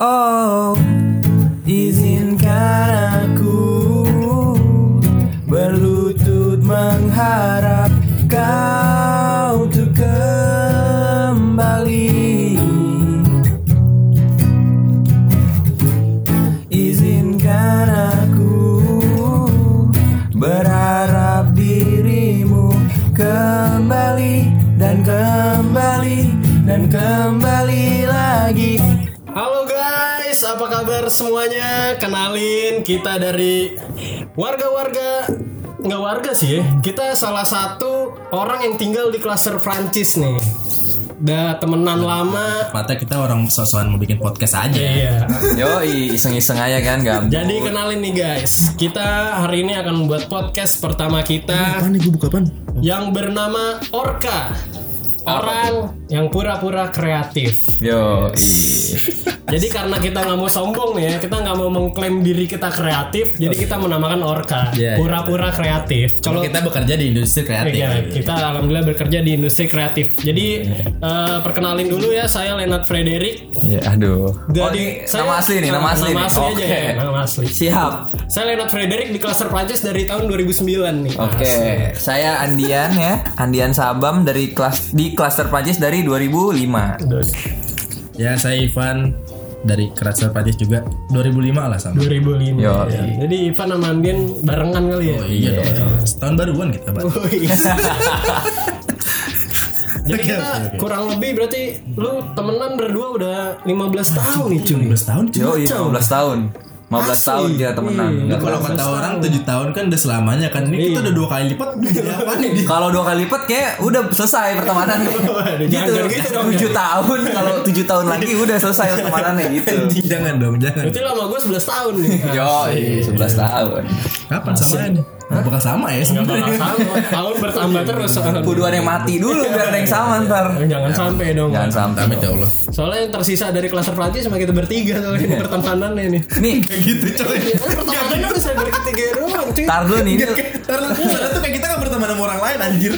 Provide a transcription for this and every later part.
Oh, semuanya? Kenalin kita dari warga-warga nggak warga sih ya. Kita salah satu orang yang tinggal di klaster Prancis nih. Udah temenan lama. Mata kita orang sosokan mau bikin podcast aja. Iya. Yo, iseng-iseng aja kan gabut. Jadi kenalin nih guys, kita hari ini akan membuat podcast pertama kita Apaan nih gue buka apaan? yang bernama Orca. Orang yang pura-pura kreatif. Yo, Jadi karena kita nggak mau sombong nih ya, kita nggak mau mengklaim diri kita kreatif, jadi kita menamakan Orca, Iya, iya. pura-pura kreatif. Kalau kita bekerja di industri kreatif. Iya, kita alhamdulillah bekerja di industri kreatif. Jadi eh, perkenalin dulu ya, saya Leonard Frederick. ya aduh. Dari- oh, ini nama asli nih, nama asli. Nama nih. asli aja Oke. ya, nama asli. Siap. Saya Leonard Frederick di klaster Prancis dari tahun 2009 nih. Oke, saya Andian ya, Andian Sabam dari kelas di klaster Prancis dari 2005. Aduh, Ya saya Ivan dari Kerasa Prancis juga 2005 lah sama. 2005. Yo. ya. Jadi Ivan sama Andien barengan kali ya. Oh iya dong. Setahun baruan kita Pak. Oh iya. Jadi Oke, kita oke, oke. kurang lebih berarti lu temenan berdua udah 15 tahun nih cuy. 15 tahun cuy. Yo, 15 tahun. 15 Asli. tahun kita temenan. Iya. Nggak Kalau kata orang 7 tahun kan udah selamanya kan. Ini kita udah dua kali lipat. Apa nih? Kalau dua kali lipat kayak udah selesai pertemanan. Gitu. jangan gitu dong, 7 tahun kalau 7 tahun lagi udah selesai pertemanannya gitu. Jangan dong, jangan. Berarti lama gue 11 tahun nih. Yo, 11 tahun. Kapan samanya nih? Nggak bakal sama ya sebenarnya. sama. Tahun bertambah terus. Kudu ada yang mati dulu biar ada yang sama ntar. Jangan sampai dong. Jangan sampai. Amit ya Allah. Soalnya yang tersisa dari klaster Prancis cuma kita bertiga soalnya ini pertemanannya nih. Nih, Gitu coy. Pertemanannya udah saya bertiga doang tar dulu nih. ini Ntar lu sadar tuh kayak kita gak berteman sama orang lain anjir.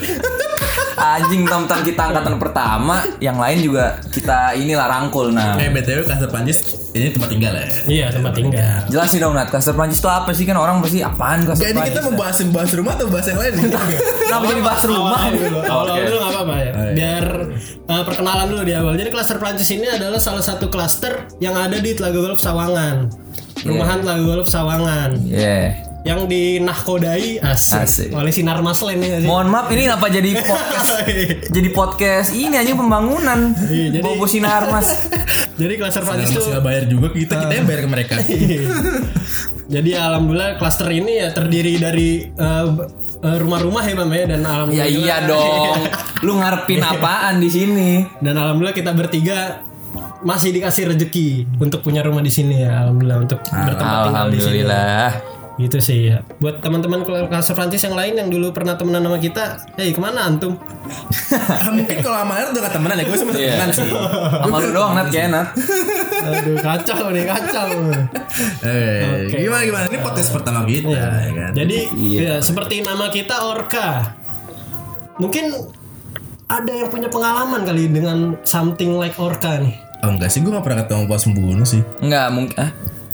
Anjing tentang kita angkatan pertama, yang lain juga kita inilah rangkul nah. Eh BTW Kasar Prancis ini tempat tinggal ya. Iya tempat tinggal. Jelasin dong Nat, klaster Prancis itu apa sih kan orang pasti apaan klaster Jadi Prancis? kita membahas bahas rumah atau bahas yang lain? Kenapa jadi bahas rumah? Awal dulu nggak apa-apa ya. iya. Biar uh, perkenalan dulu di awal. Jadi klaster Prancis ini adalah salah satu klaster yang ada di Telaga Golf Sawangan. Perumahan Telaga Golf Sawangan Yeah. Yang dinahkodai asik, Asik. oleh Sinar Maslen ya sih. Mohon maaf ini kenapa jadi podcast jadi podcast ini aja pembangunan. Iya, jadi- Bobo sinar mas. Jadi klaster Prancis tuh nggak bayar juga kita, kita yang bayar ke mereka. Jadi alhamdulillah klaster ini ya terdiri dari uh, uh, rumah-rumah ya Bang ya dan Ya alhamdulillah iya dong. Lu ngarepin apaan di sini? dan alhamdulillah kita bertiga masih dikasih rezeki untuk punya rumah di sini ya alhamdulillah untuk bertempat tinggal di sini. Alhamdulillah. Gitu sih ya. Buat teman-teman klaster Prancis yang lain yang dulu pernah temenan sama kita, hey ke mana antum? Ah, mungkin kalau sama Air udah gak temenan ya, gue sama Iya. temenan sih. Sama lu doang Nat kayak Nat. Aduh kacau nih kacau. Eh, Oke. gimana gimana? Ini podcast pertama kita, ya kan? Jadi Iya. ya, seperti nama kita Orca. Mungkin ada yang punya pengalaman kali dengan something like Orca nih. Oh enggak sih, gue gak pernah ketemu pas pembunuh sih. Enggak mungkin ah.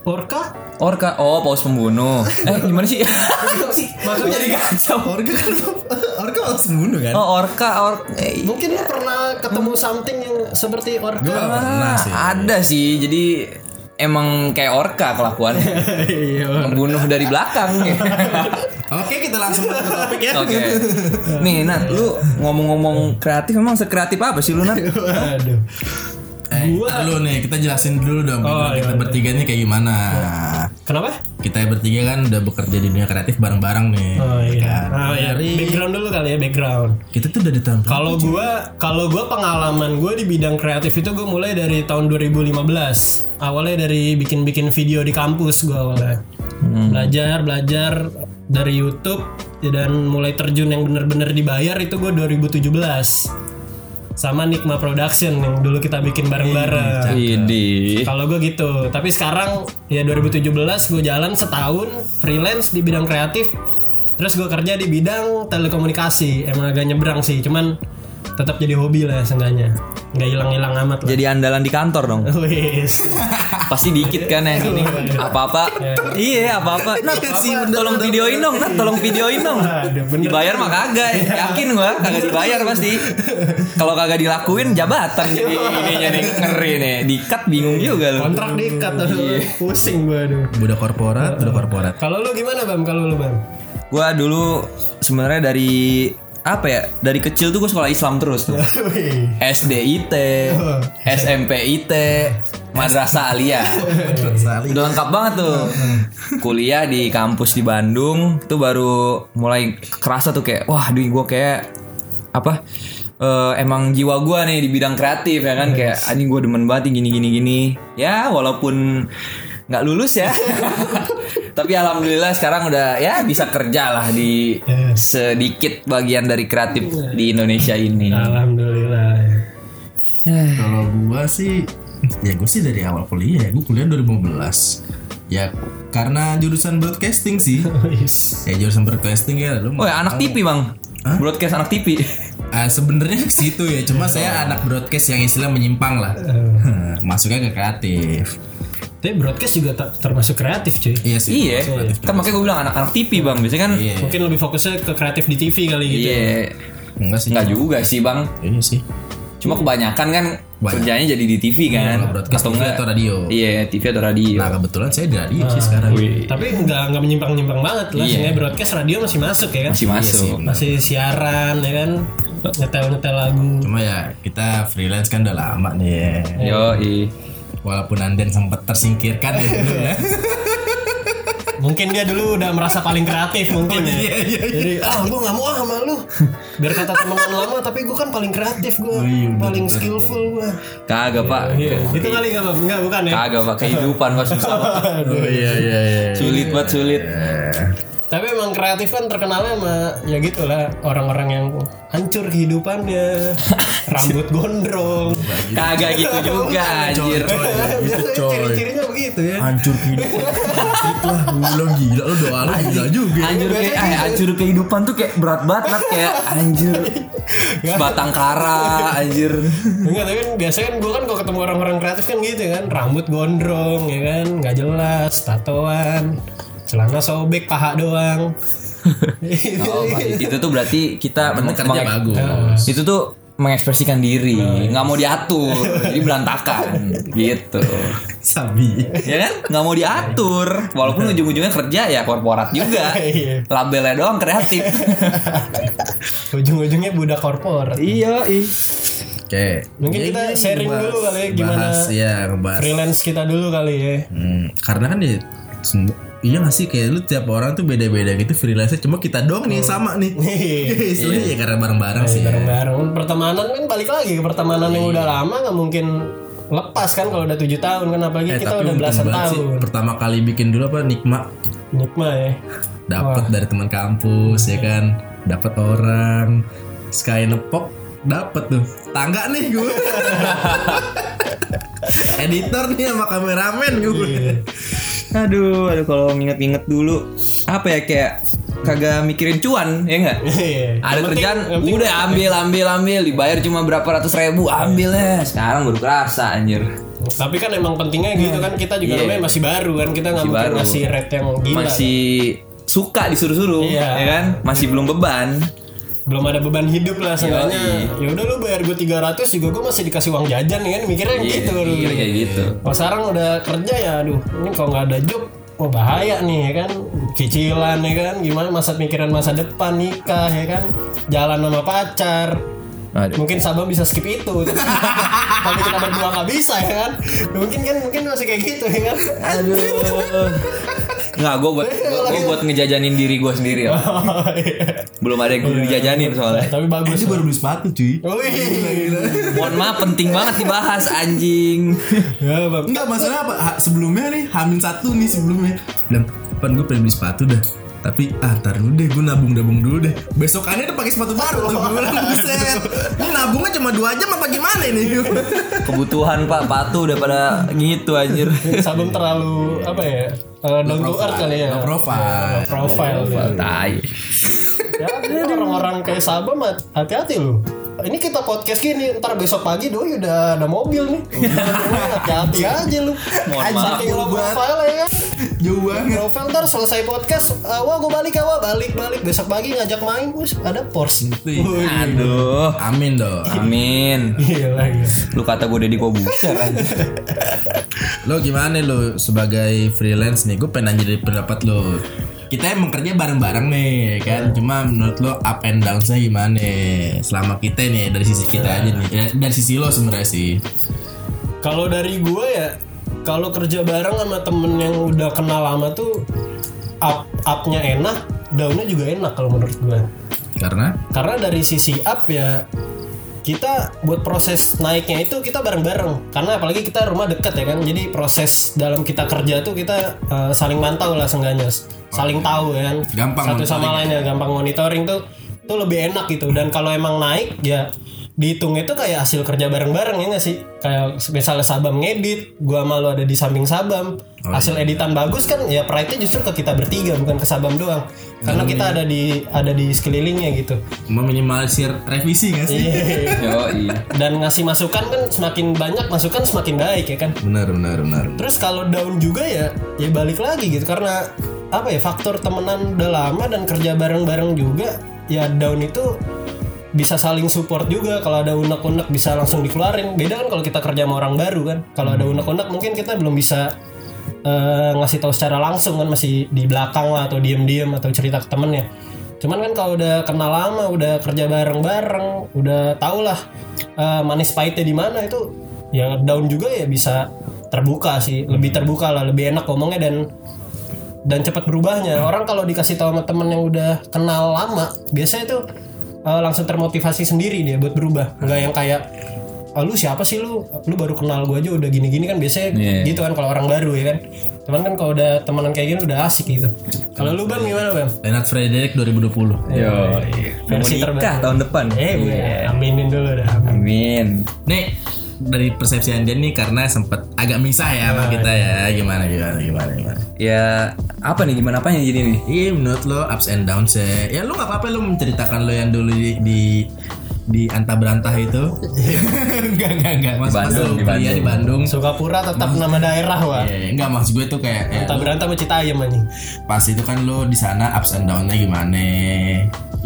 Orca? Orka, oh paus pembunuh. Eh gimana sih? Maksudnya jadi kacau. Orga kan, Orga pas pembunuh kan? Oh orka, or, eh, Mungkin lu pernah ketemu something yang seperti Orca? gak pernah ah, sih. ada sih. Jadi emang kayak orka kelakuannya. Iya. Membunuh dari belakang. Oke, kita langsung ke topik ya. Oke. Nih Nat, lu ngomong-ngomong kreatif memang sekreatif apa sih lu Nat? Waduh. Eh, Gua- dulu nih, kita jelasin dulu dong. Oh, kita iya. bertiga nih kayak gimana. Kenapa? Kita bertiga kan udah bekerja di dunia kreatif bareng-bareng nih. Oh iya. Kan? Oh iya. Background dulu kali ya background. Kita tuh udah di tahun Kalau gua kalau gua pengalaman gua di bidang kreatif itu gua mulai dari tahun 2015. Awalnya dari bikin-bikin video di kampus gua awalnya. Belajar, belajar dari YouTube dan mulai terjun yang bener-bener dibayar itu gua 2017. Sama Nikma Production yang dulu kita bikin bareng-bareng. Idi. Kalau gue gitu, tapi sekarang ya 2017 gue jalan setahun freelance di bidang kreatif, terus gue kerja di bidang telekomunikasi. Emang agak nyebrang sih, cuman tetap jadi hobi lah seenggaknya nggak hilang-hilang amat lah Jadi andalan di kantor dong. Wis. Pasti dikit kan yang ini. Apa-apa. Iya, apa-apa. Tolong videoin dong, Nat, tolong videoin dong. Dibayar mah kagak, yakin gua kagak dibayar pasti. Kalau kagak dilakuin jabatan jadi ininya nih ngeri nih. Dikat bingung juga lu. kontrak diikat aduh. pusing gua aduh Budak korporat, budak korporat. kalau lu gimana bam kalau lu bam Gua dulu sebenarnya dari apa ya? Dari kecil tuh gue sekolah Islam terus tuh. Wih. SDIT, SMPIT, Madrasah Aliyah. Udah lengkap banget tuh. Kuliah di kampus di Bandung tuh baru mulai kerasa tuh kayak wah duh gue kayak apa eh, emang jiwa gue nih di bidang kreatif ya kan kayak anjing gue demen banget gini gini gini ya walaupun nggak lulus ya tapi alhamdulillah sekarang udah ya bisa kerja lah di sedikit bagian dari kreatif di Indonesia ini alhamdulillah Kalau gua sih ya gue sih dari awal kuliah ya. Gue kuliah 2015. Ya karena jurusan broadcasting sih. Wis. ya jurusan broadcasting ya lu Oh ya anak TV bang Broadcast anak TV Ah, sebenarnya ke situ ya, cuma saya anak broadcast yang istilah menyimpang lah. Masuknya ke kreatif. Tapi broadcast juga tak- termasuk kreatif cuy Iya sih. Iya Kan makanya gue bilang anak-anak TV bang Biasanya kan Iya. mungkin lebih fokusnya ke kreatif di TV kali gitu Iya Enggak sih. Enggak juga sih bang Iya sih. Cuma kebanyakan kan Banyak. Kerjanya jadi di TV kan Kalau broadcast TV enggak atau radio. Iya TV atau radio Nah kebetulan saya di radio sih sekarang. tapi nggak nggak menyimpang nyimpang banget lah Iya. broadcast radio masih masuk ya kan Masih masuk masih siaran ya kan nyetel nyetel lagu Cuma ya kita freelance kan udah lama nih ya. Yo Walaupun Anden sempat tersingkirkan ya dulu ya. mungkin dia dulu udah merasa paling kreatif mungkin ya. jadi ah gue nggak mau ah sama lu. Biar kata temenan lama tapi gue kan paling kreatif gue paling skillful gue Kagak pak. Itu kali nggak Bang? nggak bukan ya? Kagak pak. Kehidupan pak susah pak. Oh iya iya iya. Sulit banget sulit tapi emang kreatif kan terkenalnya sama ya gitulah orang-orang yang hancur kehidupannya. Rambut gondrong. Kagak gitu juga anjir. Biasanya ciri-cirinya begitu ya. Hancur kehidupan. Itulah bilang gila lu doa lu gila juga. Anjir kayak eh, anjir kehidupan tuh kayak berat banget Nat. kayak anjir. Batang kara anjir. Enggak, tapi kan biasanya kan gue kan kalau ketemu orang-orang kreatif kan gitu kan. Rambut gondrong ya kan? Nggak jelas, tatoan Celana sobek, paha doang. Oh, itu tuh berarti kita kerja bagus. itu tuh mengekspresikan diri. Nggak mau diatur jadi berantakan. Gitu. Sabi. ya kan? Nggak mau diatur. Walaupun ujung-ujungnya kerja ya korporat juga. Iya. labelnya doang kreatif. Ujung-ujungnya budak korporat. Iya ih. Oke. Mungkin Ya, kita sharing ngebahas- dulu kali ya, gimana ngebahas, ya ngebahas. Freelance kita dulu kali ya. Hmm, karena kan ya sem- Iya gak sih? Kayak lu tiap orang tuh beda-beda gitu freelance cuma kita doang nih yang sama nih. Iya. Istilahnya ya karena bareng-bareng sih. ya. Bareng-bareng Pertemanan kan balik lagi ke pertemanan yang udah lama nggak mungkin lepas kan kalau udah tujuh tahun kan apalagi Eh, kita udah belasan banget sih, tahun. Pertama kali bikin dulu apa? Nikma. Nikma ya? Dapat dari teman kampus ya kan? Dapat orang. Sky nepok dapat tuh. Tangga nih gue editor nih sama kameramen gue aduh aduh kalau nginget-nginget dulu apa ya kayak kagak mikirin cuan ya enggak Iya. ada Yang kerjaan penting- udah ambil ambil ambil dibayar cuma berapa ratus ribu ambil ya sekarang baru kerasa anjir Tapi kan emang pentingnya gitu kan kita juga Iya. namanya masih baru kan kita nggak Masih mungkin baru. ngasih rate yang gila. masih suka disuruh-suruh Iya. ya kan masih belum beban Belum ada beban hidup lah seenggaknya. Yoi. Ya udah lu bayar gue 300 juga gue masih dikasih uang jajan kan? Mikirnya gitu. Iya, kayak gitu. Kalau sekarang udah kerja ya aduh ini kalau nggak ada job Oh bahaya nih ya kan? Cicilan ya kan? Gimana masa pikiran masa depan Nikah ya kan? Jalan sama pacar. Aduh. Mungkin Sabang bisa skip itu. Tapi kita berdua nggak bisa ya kan? Mungkin kan mungkin masih kayak gitu ya kan? Aduh nggak gue buat gue buat ngejajanin diri gue sendiri ya. Oh, iya. belum ada yang kudu dijajanin soalnya. Tapi bagus. Dia baru beli sepatu cuy. Wih. mohon maaf penting banget dibahas anjing. Ya, Bang. Enggak masalah apa? Ha- sebelumnya nih Hamin satu nih sebelumnya. Bilang pan gue pengen beli sepatu dah. Tapi ah ntar dulu deh gue nabung nabung dulu deh. Besokannya udah pakai sepatu baru gue bilang buset. Ini nabungnya cuma dua jam apa gimana ini? Kebutuhan pak. Patu udah pada gitu anjir. Sabun terlalu apa ya? Uh, to earth kali ya. Low profile. Low profile. tai Ya, orang-orang kayak Sabam hati-hati lu. ini kita podcast gini ntar besok pagi doi udah ada mobil nih hati-hati aja lu Mohon maaf, Saking lo profile ya Jauh banget. profile ntar selesai podcast uh, wah gue balik ya wah balik balik besok pagi ngajak main us ada Porsche Wih, Aduh. Amin dong. Amin. Gila, gila. Lu kata gue Deddy Kobuser. Lo gimana lo sebagai freelance nih? Gue pengen nanya dari pendapat lo. Kita emang kerja bareng-bareng nih kan. Cuma menurut lo up and downsnya gimana? Selama kita nih dari sisi kita aja nih. Ya, dari sisi lo sebenarnya sih. Kalau dari gue ya, kalau kerja bareng sama temen yang udah kenal lama tuh up upnya enak, downnya juga enak kalau menurut gue. Karena Karena dari sisi up ya kita buat proses naiknya itu kita bareng-bareng. Karena apalagi kita rumah dekat ya kan, jadi proses dalam kita kerja tuh kita eh, saling mantau lah seenggaknya, saling tahu ya kan. Gampang Satu sama monitoring. lain ya, gampang monitoring tuh tuh lebih enak gitu. Dan kalau emang naik ya dihitung itu kayak hasil kerja bareng-bareng ya nggak sih? Kayak misalnya Sabam ngedit, gua malu ada di samping Sabam. hasil editan bagus kan ya pride-nya justru ke kita bertiga bukan ke Sabam doang. Karena kita ada di ada di sekelilingnya gitu. meminimalisir revisi gak sih? Yo, iya. Dan ngasih masukan kan semakin banyak masukan semakin baik ya kan. Benar, benar, benar. Terus kalau down juga ya ya balik lagi gitu karena apa ya faktor temenan udah lama dan kerja bareng-bareng juga ya down itu bisa saling support juga. Kalau ada unek-unek bisa langsung dikeluarin. Beda kan kalau kita kerja sama orang baru kan. Kalau ada unek-unek mungkin kita belum bisa eh, ngasih tahu secara langsung kan. Masih di belakang lah atau diem-diem atau cerita ke temennya. Cuman kan kalau udah kenal lama udah kerja bareng-bareng udah tau lah eh, manis pahitnya di mana itu ya down juga ya bisa terbuka sih. Lebih terbuka lah lebih enak ngomongnya dan dan cepat berubahnya. Orang kalau dikasih tahu sama temen yang udah kenal lama biasanya tuh eh, langsung termotivasi sendiri dia buat berubah nggak yang kayak "Ah, lu siapa sih lu lu baru kenal gue aja udah gini-gini kan biasanya Iya. gitu kan kalau orang baru ya kan cuman kan kalau udah temenan kayak gini udah asik gitu kalau lu bang gimana bang Leonard Frederick 2020. Yo, mau Versi nikah terbaru. tahun depan. eh gue aminin dulu dah Amin. Nih dari persepsi Anda nih karena sempat agak misah ya sama kita ya. Gimana gimana gimana gimana. Ya apa nih gimana apanya jadi nih? Iya menurut lo ups and downs ya. Ya lu nggak apa-apa lu menceritakan lo yang dulu di di, di anta berantah itu. enggak enggak enggak. Mas, Di Bandung, di kuliah di Bandung. Sukapura tetap nama daerah wah Ya, enggak maksud gue tuh kayak ya, tak berantem sama Citayam anjing pas itu kan lo di sana ups and downnya gimana?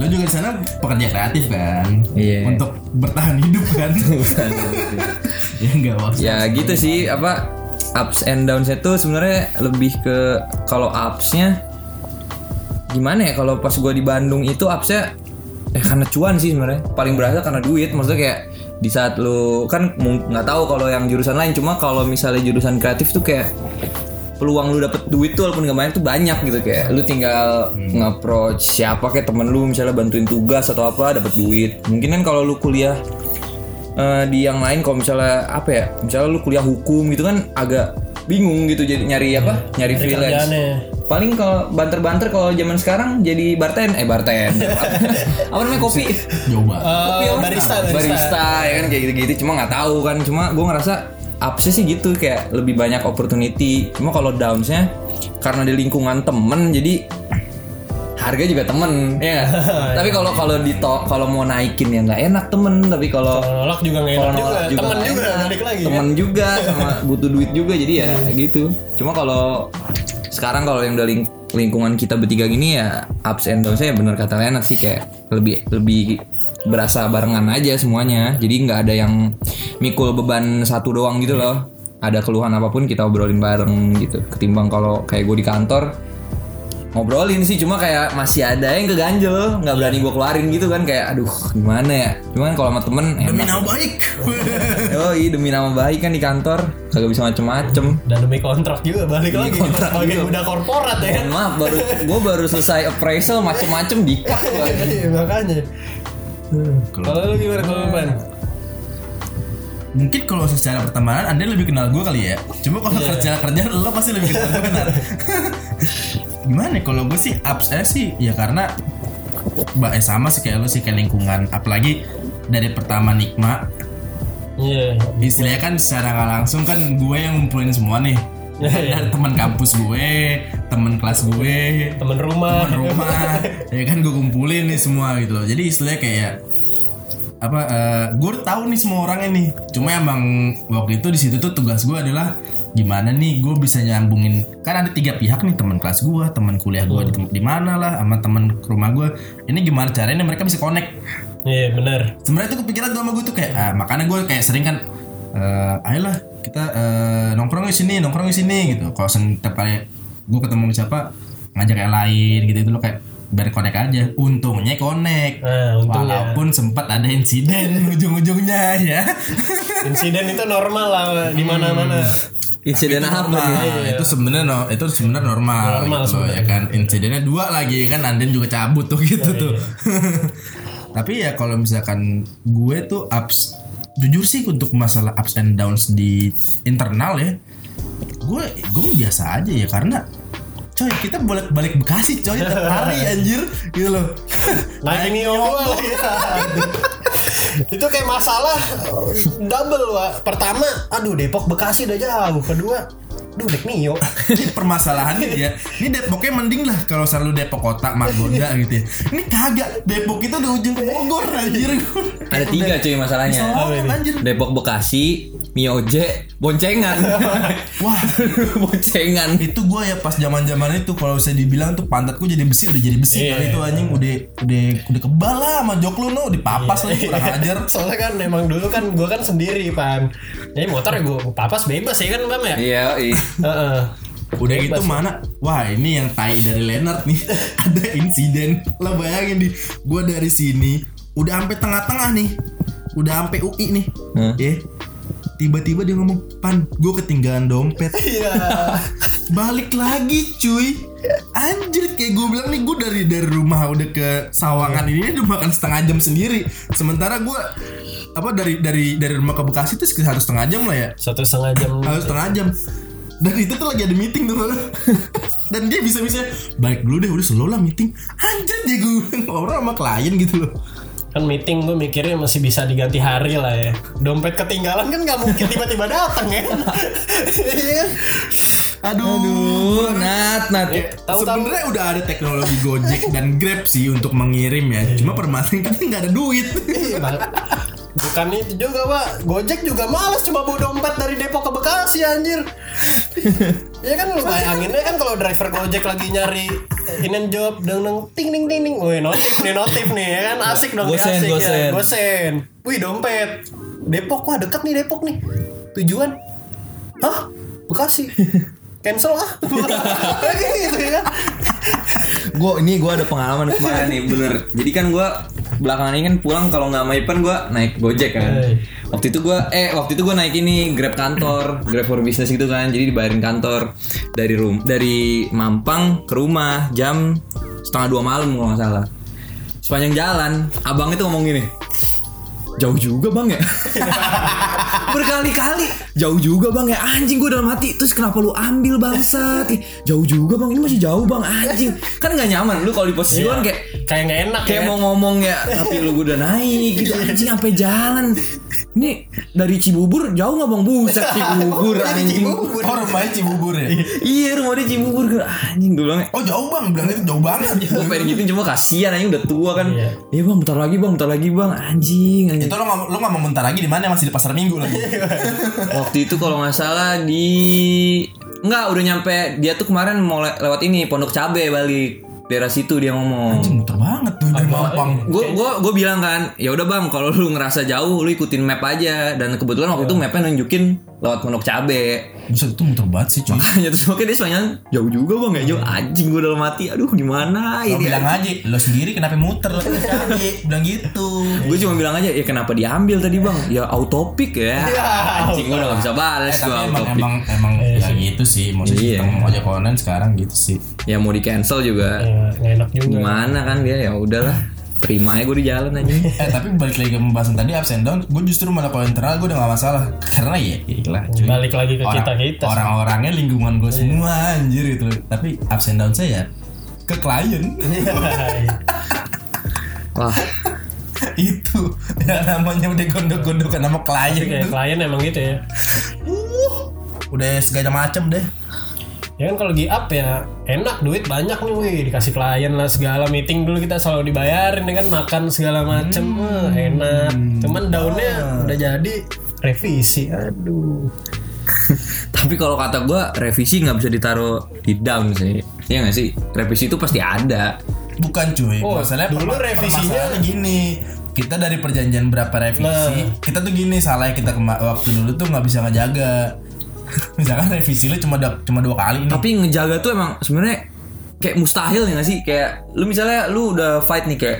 Lo juga di sana pekerja kreatif kan? Iya. Untuk bertahan hidup kan? ya enggak maksud. ya gitu sih apa ups and downs itu sebenarnya lebih ke kalau upsnya gimana ya kalau pas gua di Bandung itu upsnya eh karena cuan sih sebenarnya paling berasa karena duit maksudnya kayak di saat lu kan nggak tahu kalau yang jurusan lain cuma kalau misalnya jurusan kreatif tuh kayak peluang lu dapet duit tuh walaupun gak banyak tuh banyak gitu kayak lu tinggal nge-approach siapa kayak temen lu misalnya bantuin tugas atau apa dapet duit. Mungkin kan kalau lu kuliah eh, di yang lain kalau misalnya apa ya misalnya lu kuliah hukum gitu kan agak bingung gitu jadi nyari apa nyari freelance. kerjaannya. Paling kalau banter-banter kalau zaman sekarang jadi barten eh barten apa namanya kopi? Coba. kopi Eh, apa? barista, barista. barista ya kan kayak gitu-gitu. Cuma nggak tahu kan cuma gue ngerasa upsnya sih gitu kayak lebih banyak opportunity cuma kalau downsnya karena di lingkungan temen jadi harga juga temen ya tapi kalau kalau di kalau mau naikin ya nggak enak temen tapi kalau nolak juga nggak enak juga. nolak juga Temen juga enak. lagi. temen kan? juga sama butuh duit juga jadi ya gitu cuma kalau sekarang kalau yang dari lingkungan kita bertiga gini ya ups and downs ya bener kata Lena sih kayak lebih lebih berasa barengan aja semuanya jadi nggak ada yang mikul beban satu doang gitu loh ada keluhan apa pun kita obrolin bareng gitu ketimbang kalau kayak gue di kantor ngobrolin sih cuma kayak masih ada yang keganjel nggak berani gue keluarin gitu kan kayak aduh gimana ya cuman kalau sama temen Demi enak nama baik. Oh iya demi nama baik kan di kantor kagak bisa macem-macem. Dan demi kontrak juga balik lagi kontrak sebagai juga. budak korporat ya kan. Mohon maaf baru gue baru selesai appraisal macem-macem di cut. Iya, makanya. Kalau lu gimana kalau lu, Ban? Mungkin kalau secara pertemanan Anda lebih kenal gue kali ya. Cuma kalau secara kerjaan lo pasti lebih kenal gue benar. Gimana ya, kalau gue sih ups eh sih ya karena Mbak eh sama sih kayak lo sih kayak lingkungan apalagi dari pertama nikma Iya. istilahnya kan secara nggak langsung kan gue yang ngumpulin semua nih dari teman kampus gue teman kelas gue. Temen rumah. teman rumah. Ya kan gue kumpulin nih semua gitu loh. Jadi istilahnya kayak apa gue tahu nih semua orangnya nih. Cuma emang waktu itu di situ tuh tugas gue adalah gimana nih gue bisa nyambungin kan ada tiga pihak nih teman kelas gue teman kuliah gue di, di mana lah sama teman rumah gue. Ini gimana caranya mereka bisa connect? Iya benar. sebenarnya tuh kepikiran gue sama gue tuh kayak ah, makanya gue kayak sering kan eh ayolah kita eh, nongkrong di sini nongkrong di sini gitu. Kalau setiap kali gue ketemu sama siapa ngajak yang lain gitu. Itu lo kayak biar connect aja. Untungnya connect Nah, untungnya. walaupun sempat ada insiden ujung-ujungnya ya. Insiden itu normal lah di mana-mana. Insiden apa? Nah, nih? itu sebenarnya no, itu sebenarnya normal, Normal gitu loh, ya kan. insidennya dua lagi kan. Anden juga cabut tuh gitu tuh. Tapi ya kalau misalkan gue tuh ups jujur sih untuk masalah ups and downs di internal ya gue gue biasa aja ya karena coy kita bolak balik Bekasi coy tiap hari anjir gitu loh Naik lagi. itu kayak masalah double wa. Pertama, aduh Depok Bekasi udah jauh. Kedua, aduh naik Mio. Ini permasalahannya ya ini Depoknya mending lah kalau selalu Depok kota Margonda gitu ya ini kagak Depok itu udah ujung ke Bogor anjir Ada tiga cuy masalahnya. Soalnya anjir Depok Bekasi, Mioje, Boncengan. Wah Boncengan. itu gue ya pas zaman zaman itu kalau saya dibilang tuh pantatku jadi besi udah jadi besi Iya. kali itu anjing udah udah udah kebal lah sama jok lu no dipapas lagi kurang ajar Soalnya kan emang dulu kan gua kan sendiri pan. Jadi motor ya gua papas bebas ya kan bam ya. Iya, iya. Heeh. udah gitu mana wah ini yang tai dari Leonard nih ada insiden lo bayangin di gue dari sini udah sampai tengah-tengah nih udah sampai UI nih Hmm. ya tiba-tiba dia ngomong pan gue ketinggalan dompet Iya. balik lagi cuy. Anjir kayak gue bilang nih gue dari dari rumah udah ke Sawangan ini udah makan setengah jam sendiri. Sementara gue apa dari dari dari rumah ke Bekasi tuh sekitar satu setengah jam lah ya. Satu setengah jam. harus setengah jam. Dan itu tuh lagi ada meeting tuh dan dia bisa bisa balik dulu deh udah slow lah meeting. Anjir dia gue orang sama klien gitu loh. Kan meeting gue mikirnya masih bisa diganti hari lah ya. Dompet ketinggalan kan nggak mungkin tiba-tiba datang ya. Iya. aduh, Aduh, Nat, Nat. Tahu-tahu sebenarnya udah ada teknologi Gojek dan Grab sih untuk mengirim ya cuma permasalahan kita nggak ada duit Iya. Bukan itu juga, Pak. Gojek juga males cuma bawa dompet dari Depok ke Bekasi anjir. ya kan lu bayangin ya kan kalau driver Gojek lagi nyari inen job deng deng ting ting ting ting. Wih, notif nih, notif nih ya kan asik dong Gosen, asik gosen. ya. Gosen. Wih, dompet. Depok wah deket nih Depok nih. Tujuan. Hah? Bekasi. Cancel ah. Kayak gitu ya. Gue ini gue ada pengalaman kemarin nih bener. Jadi kan gue belakangan ini kan pulang kalau nggak sama Ipan gue naik Gojek kan. Waktu itu gue eh waktu itu gue naik ini Grab kantor, Grab for business gitu kan. Jadi dibayarin kantor dari rum dari Mampang ke rumah jam setengah dua malam kalau nggak salah. Sepanjang jalan, abang itu ngomong gini, jauh juga bang ya? Berkali-kali. Jauh juga bang ya? Anjing gue dalam hati. Terus kenapa lu ambil bangsat? Ih, jauh juga bang. Ini masih jauh bang. Anjing. Kan nggak nyaman lu kalau di posisi gue kan kayak Kayak nggak enak kayak ya. mau ngomong ya tapi lu udah naik gitu. Anjing sampai jalan ini dari Cibubur jauh nggak bang? Buset Cibubur anjing. Oh rumahnya Cibubur ya? Iya rumah di Cibubur Gua, anjing gue bilang. Oh jauh bang. Bilang itu jauh banget. Gue pengen gitu cuma kasihan anjing udah tua kan. Iya. iya bang bentar lagi bang bentar lagi bang. Anjing anjing. Itu lo ngomong lo ngomong bentar lagi di mana? Masih di pasar minggu lagi. Waktu itu kalau nggak salah di Enggak, udah nyampe dia tuh kemarin mau le- lewat ini Pondok Cabe balik. Daerah situ dia ngomong. Anjing muter banget tuh dari Mampang Gue gue gue bilang kan, ya udah bang, kalau lu ngerasa jauh, lu ikutin map aja. Dan kebetulan waktu itu mapnya nunjukin lewat Pondok Cabe. Buset itu muter banget sih cuy Makanya terus makanya dia soalnya jauh juga bang ya jauh anjing gue dalam hati. Aduh gimana Lo ini? bilang aja Lo sendiri kenapa muter Lo cari Bilang gitu Gue cuma bilang aja ya kenapa diambil tadi bang? Ya autopik ya. Anjing gue udah gak bisa balas Tapi gue emang autopic. emang emang ya gitu sih maksudnya Iya. sistem ojek online sekarang gitu sih Ya mau di cancel juga. Ya, nggak enak juga. gimana kan dia? Ya udahlah. Terima aja gue di jalan aja eh tapi balik lagi ke pembahasan tadi ups and down gue justru malah kalau internal gue udah gak masalah. Karena ya cuy. Balik lagi ke Orang- kita-kita. orang-orangnya lingkungan gue semua anjir gitu tapi ups and down saya ya ke klien. Wah. Itu ya namanya udah gondok-gondokan sama klien Kayak tuh klien emang gitu ya. udah segala macem deh Ya kan kalau lagi up ya enak duit banyak nih wih dikasih klien lah segala meeting dulu kita selalu dibayarin ya kan makan segala macem Wah, enak. Cuman daunnya udah jadi revisi. Aduh. Tapi kalau kata gua revisi nggak bisa ditaruh di down sih. Iya nggak sih? Revisi itu pasti ada. Bukan cuy, Oh, masalahnya dulu revisinya- gini. Kita dari perjanjian berapa revisi, Nah. kita tuh gini salah kita kema- waktu dulu tuh nggak bisa ngejaga. Misalkan revisi lu cuma cuma dua kali nih. Tapi ngejaga tuh emang sebenarnya kayak mustahil ya nggak sih? Kayak lu misalnya lu udah fight nih kayak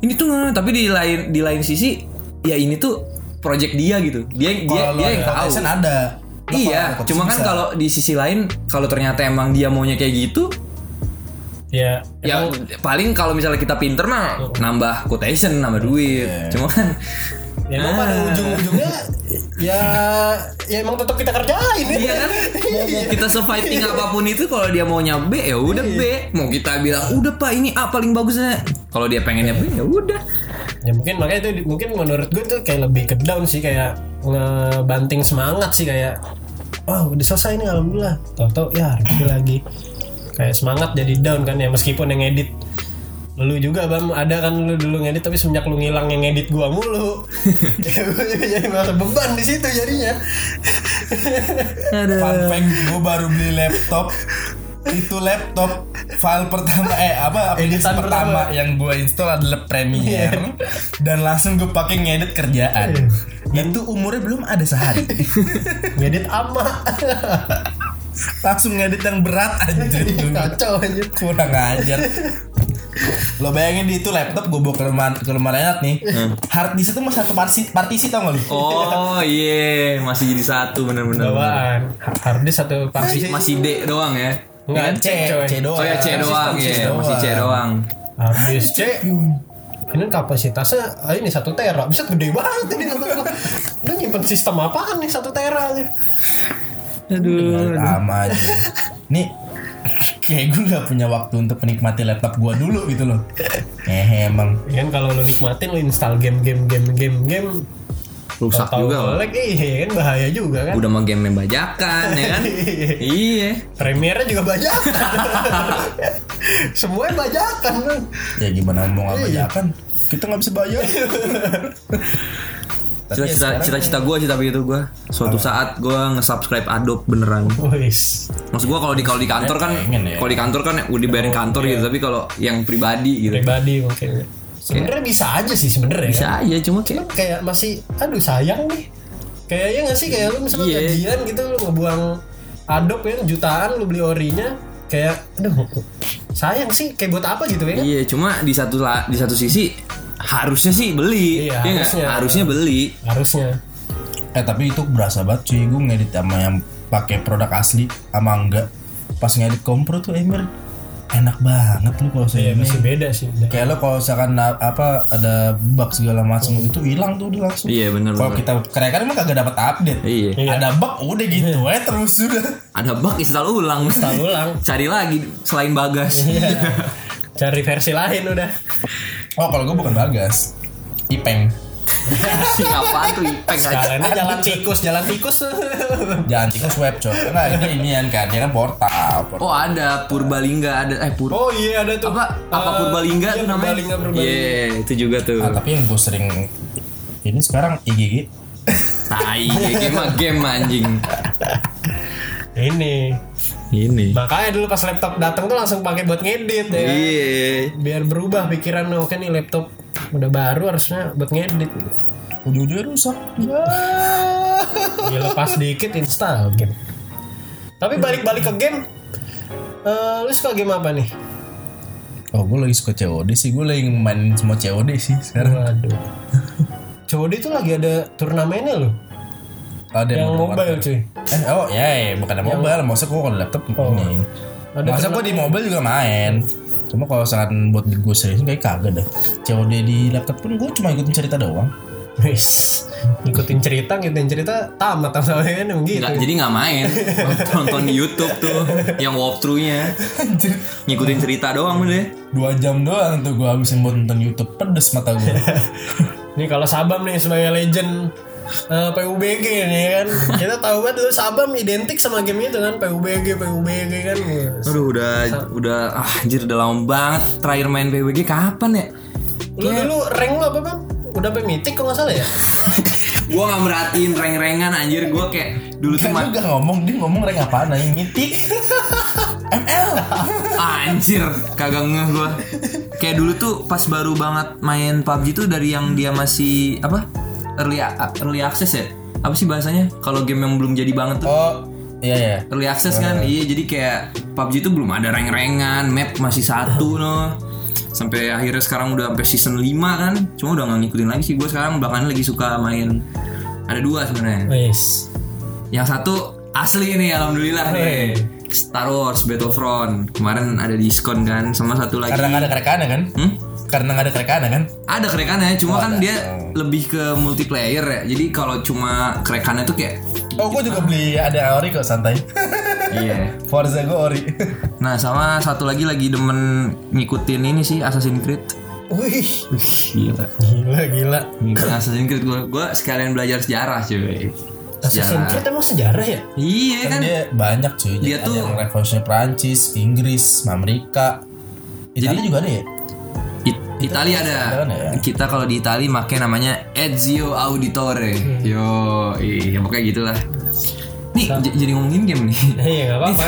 ini tuh nah, tapi di lain di lain sisi ya ini tuh project dia gitu. Dia dia lu dia ada yang tahu. quotation ada. Iya, cuma kan kalau di sisi lain kalau ternyata emang dia maunya kayak gitu, Ya, ya paling kalau misalnya kita pinter mah nambah quotation, nambah duit. Cuma kan ya emang pada ujung-ujungnya ya ya emang tetap kita kerjain ya. Iya kan? Mau, mau kita se-fighting apa pun itu kalau dia maunya B ya udah B. Mau kita bilang udah Pak ini A paling bagusnya. Kalau dia pengennya B ya udah. Ya mungkin makanya itu mungkin menurut gue tuh kayak lebih ke down sih kayak ngebanting semangat sih kayak wah udah selesai nih alhamdulillah. Tahu-tahu ya lagi. Kayak semangat jadi down kan ya meskipun yang edit lu juga bam ada kan lu dulu ngedit tapi semenjak lu ngilang yang ngedit gua mulu. Ya gue juga jadi merasa beban di situ jadinya. Fun fact, gue baru beli laptop. Itu laptop file pertama eh apa aplikasi Editan pertama, pertama. yang gue install adalah Premiere. Dan langsung gue pakai ngedit kerjaan. Itu umurnya belum ada sehari. Ngedit ama. Langsung ngedit yang berat aja kacau aja kurang ajar lo bayangin di itu laptop gue bawa ke rumah ke rumah Renat nih. Hard disk itu masih satu partisi, partisi tau gak lu? Oh iya. Masih jadi satu bener-bener. bawaan. Harddisk satu Masih partisi. Masih D doang ya. Enggak, C coy. C doang. Oh ya C doang. ya masih C doang. Habis C. ini kapasitasnya ah, ini satu tera. Bisa gede banget ini. Lu nyimpen sistem apaan nih satu tera aja? Aduh. sama aja. Nih kayak gue gak punya waktu untuk menikmati laptop gue dulu gitu loh eh emang kan kalau lu nikmatin lu install game game game game game Rusak tahu juga. Wak. lag iya kan bahaya juga kan Udah mah game yang bajakan ya kan. iya. Premiere juga bajakan semuanya bajakan kan ya gimana mau nggak Iya. bajakan kita nggak bisa bayar Tapi ya Cita-cita cita-cita gue sih tapi itu gue suatu saat gue nge-subscribe Adobe beneran. Wis. Maksud gue kalau di kalau di kantor kan ya. kalau di kantor kan udah dibayarin kantor gitu tapi kalau yang pribadi gitu pribadi mungkin sebenarnya bisa aja sih sebenarnya bisa kan? aja cuma kayak Cuman kayak masih aduh sayang nih kayaknya nggak sih kayak lu misalnya Iya. gajian gitu lu ngebuang Adobe ya jutaan lu beli orinya kayak aduh sayang sih kayak buat apa gitu ya iya cuma di satu di satu sisi harusnya sih beli Iya, Iya nggak? harusnya. harusnya beli. Harusnya. Eh tapi itu berasa banget cuy gue ngedit sama yang pakai produk asli sama enggak. Pas ngedit kompro tuh Emir enak banget lu kalau saya ya masih beda sih. Kayak lo kalau misalkan apa ada bug segala macam itu hilang tuh udah langsung. Iya bener kalau kita kerekan emang kagak dapat update. Iya. Iya. ada bug udah gitu eh terus sudah ada bug install ulang. Install ulang. cari lagi selain bagas. Iya. cari versi lain udah oh kalau gue bukan bagas. Ipeng. Apaan tuh ipek aja? Kalian jalan tikus jalan tikus. Jangan tikus web coy. Nah ini inian kan dia kan portal, portal. oh ada Purbalingga ada eh Pur oh iya ada tuh. Apa? Apa Eh, Purbalingga iya, tuh namanya? Purbalingga, Purbalingga. iya itu juga tuh. Ah, tapi yang gue sering ini sekarang IGG tai game mah game anjing. Ini ini. Makanya dulu pas laptop datang tuh langsung pakai buat ngedit ya kan? iya. Biar berubah pikiran. Oke nih laptop udah baru harusnya buat ngedit. Ujung-ujungnya rusak. Ya dilepas dikit install game. Tapi balik-balik ke game eh, lu suka game apa nih? Oh gue lagi suka COD sih. Gue lagi main semua COD sih sekarang. Waduh. COD itu lagi ada turnamennya loh ada yang mau mobile cuy. Eh oh ya, ya bukan ada mobile. Maksudnya gue kalau laptop ini. Ada masa gue di mobile juga main. Cuma kalau misalkan buat gue serius kayak kagak dah. COD di laptop pun gue cuma ikutin cerita doang. Wis, ngikutin cerita, ngikutin cerita tamat sama kan emang gitu. Nggak, jadi nggak main. Nonton di YouTube tuh yang walkthroughnya. Ngikutin cerita doang deh dua jam doang tuh gue habisin buat nonton YouTube. Pedes mata gue Nih kalau Sabam nih sebagai legend Eh, PUBG nih kan kita tahu banget dulu Sabam identik sama game itu kan PUBG PUBG kan Aduh udah udah ah, anjir udah lama banget terakhir main PWG kapan ya? lu dulu rank lu apa bang udah sampai mythic kok nggak salah ya gua nggak merhatiin reng-rengan anjir gua kayak dulu tuh ma- lu gak ngomong dia ngomong rank apaan yang mitik. ML. anjir kagak ngeh gua. Kayak dulu tuh pas baru banget main PUBG tuh dari yang dia masih apa? Early early access ya? Apa sih bahasanya? Kalau game yang belum jadi banget tuh. Oh, iya ya. early access kan? Iya. Jadi kayak PUBG itu belum ada reng-rengan map masih satu no sampai akhirnya sekarang udah sampai season 5 kan? Cuma udah gak ngikutin lagi sih. Gue sekarang belakangan lagi suka main ada dua sebenarnya. Wes. Yang satu asli nih alhamdulillah nih. Star Wars Battlefront. Kemarin ada diskon kan? Sama satu lagi. Karena ada kerekannya kan? Hmm? Karena gak ada kerekannya kan? ada kerekannya cuma kan dia lebih ke multiplayer ya jadi kalau cuma kerekannya tuh kayak Oh, gue juga beli ada ori kok santai. iya Forza gue ori. Nah sama satu lagi lagi demen ngikutin ini sih Assassin's Creed wih Gila gila gila Ngikutin Assassin's Creed gue Gue sekalian belajar sejarah cuy Assassin's Creed emang sejarah ya Iya kan dia banyak cuy. Dia Ada tuh- yang revolusi Prancis, Inggris, Amerika. Italia juga ada ya? It- Italia ada. Ya? Kita kalau di Italia make namanya Ezio Auditore. Yo Iya pokoknya gitulah. Nih j- jadi ngomongin game nih. Iya nggak apa-apa.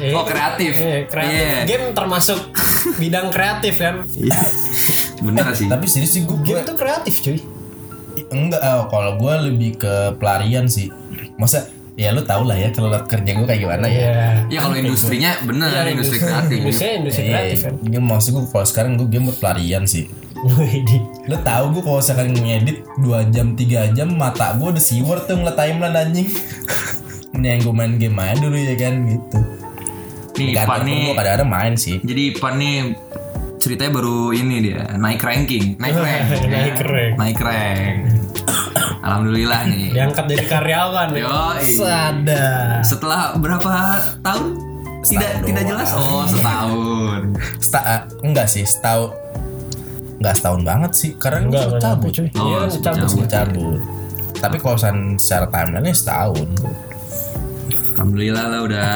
Eh, Oh kreatif. Eh, kreatif. Iya. game termasuk bidang kreatif kan? Iya. Bener sih. Tapi serius sih gue, game itu kreatif cuy. Enggak oh, kalau gue lebih ke pelarian sih. Masa ya lu tau lah ya kalau kerja gue kayak gimana ya. Ya kalau industrinya bener industri kreatif industri industri Iya, kreatif kan Game maksud gue kalau sekarang gue game buat pelarian sih. Lu tahu gue kalau sekarang ngedit 2 jam 3 jam mata gue udah siwer tuh ngeliat timeline anjing. Ini yang gue main game aja dulu ya kan gitu. Nih Kantor Pan pun nih gue kadang-kadang main sih. Jadi Pan nih ceritanya baru ini dia naik ranking, naik rank, Naik rank. naik rank. Alhamdulillah nih. diangkat jadi karyawan ya. Yoi. Sadar. Setelah berapa tahun? Tidak tidak jelas. Oh setahun. Seta ah, enggak sih, setahun enggak setahun banget sih karena Enggak, enggak cabut. cuy. Oh, Iya, cabut. cabut. Cabut. Tapi kalau secara timeline setahun. Alhamdulillah lah udah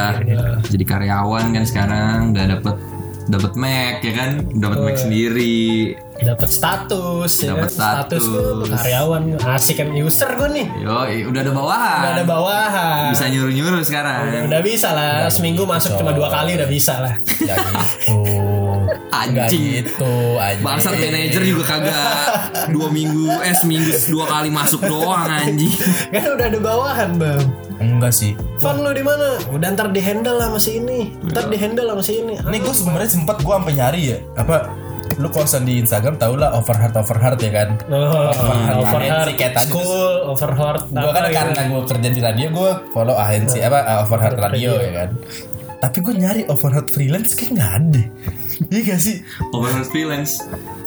jadi karyawan kan sekarang udah dapet dapat Mac ya kan, dapat Mac sendiri. Dapat status, ya Dapat kan? status. tuh karyawan asik kan user gue nih. Yo, udah ada bawahan. Udah ada bawahan. Bisa nyuruh-nyuruh Udah, sekarang. udah bisa lah, seminggu masuk cuma dua kali udah bisa lah. Enggak gitu. Anjing. gitu, anjing. Bangsat manajer juga kagak dua minggu eh seminggu dua kali masuk doang anjing. Kan udah ada bawahan bang. Enggak sih. Fun lu di mana? Udah ntar di handle lah masih ini. Ntar di handle lah masih ini. Ini gue sebenarnya sempet gue sampai nyari ya apa lu kosan di Instagram tau lah overheard overheard ya kan Oh, kayak tadi tuh. school, overheard gue kan karena gue kerja di radio gue follow agensi apa uh, overheard radio ya kan tapi gue nyari overheard freelance kayak nggak ada iya gak sih Overheard freelance.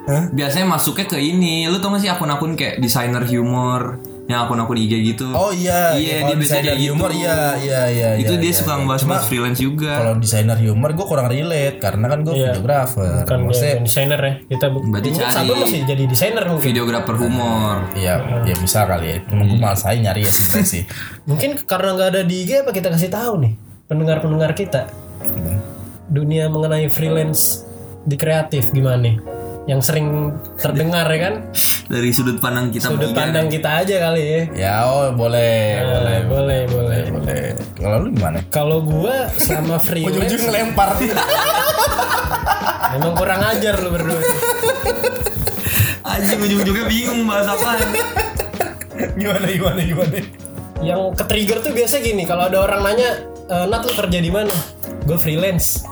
Hah? Biasanya masuknya ke ini. Lu tau gak sih akun-akun kayak desainer humor, yang akun-akun IG gitu. oh iya Iya, kalau dia biasanya desainer kayak gitu. humor iya iya iya itu iya, dia iya, suka iya. ngebahas Cuma bahas freelance juga. kalau desainer humor gue kurang relate karena kan gue Iya. videographer Kan maksudnya ya, desainer ya. Kita Berarti cari Sabun masih jadi desainer mungkin. Videografer humor. ya ya bisa kali ya cuma gue malas aja nyari ya sih Mungkin karena nggak ada di IG apa kita kasih tahu nih pendengar-pendengar kita dunia mengenai freelance di kreatif gimana nih? Yang sering terdengar ya kan? Dari sudut pandang kita Sudut pandang kita aja kali ya. ya oh boleh boleh Nah, boleh, boleh. boleh kalau lu gimana Kalau gua sama freelance ujung-ujung ngelempar emang kurang ajar lu berdua. Anjing ujung-ujungnya bingung bahas apa. gimana gimana gimana Yang ke trigger tuh biasa gini, kalau ada orang nanya, e, Nat lu kerja di mana? Gue freelance.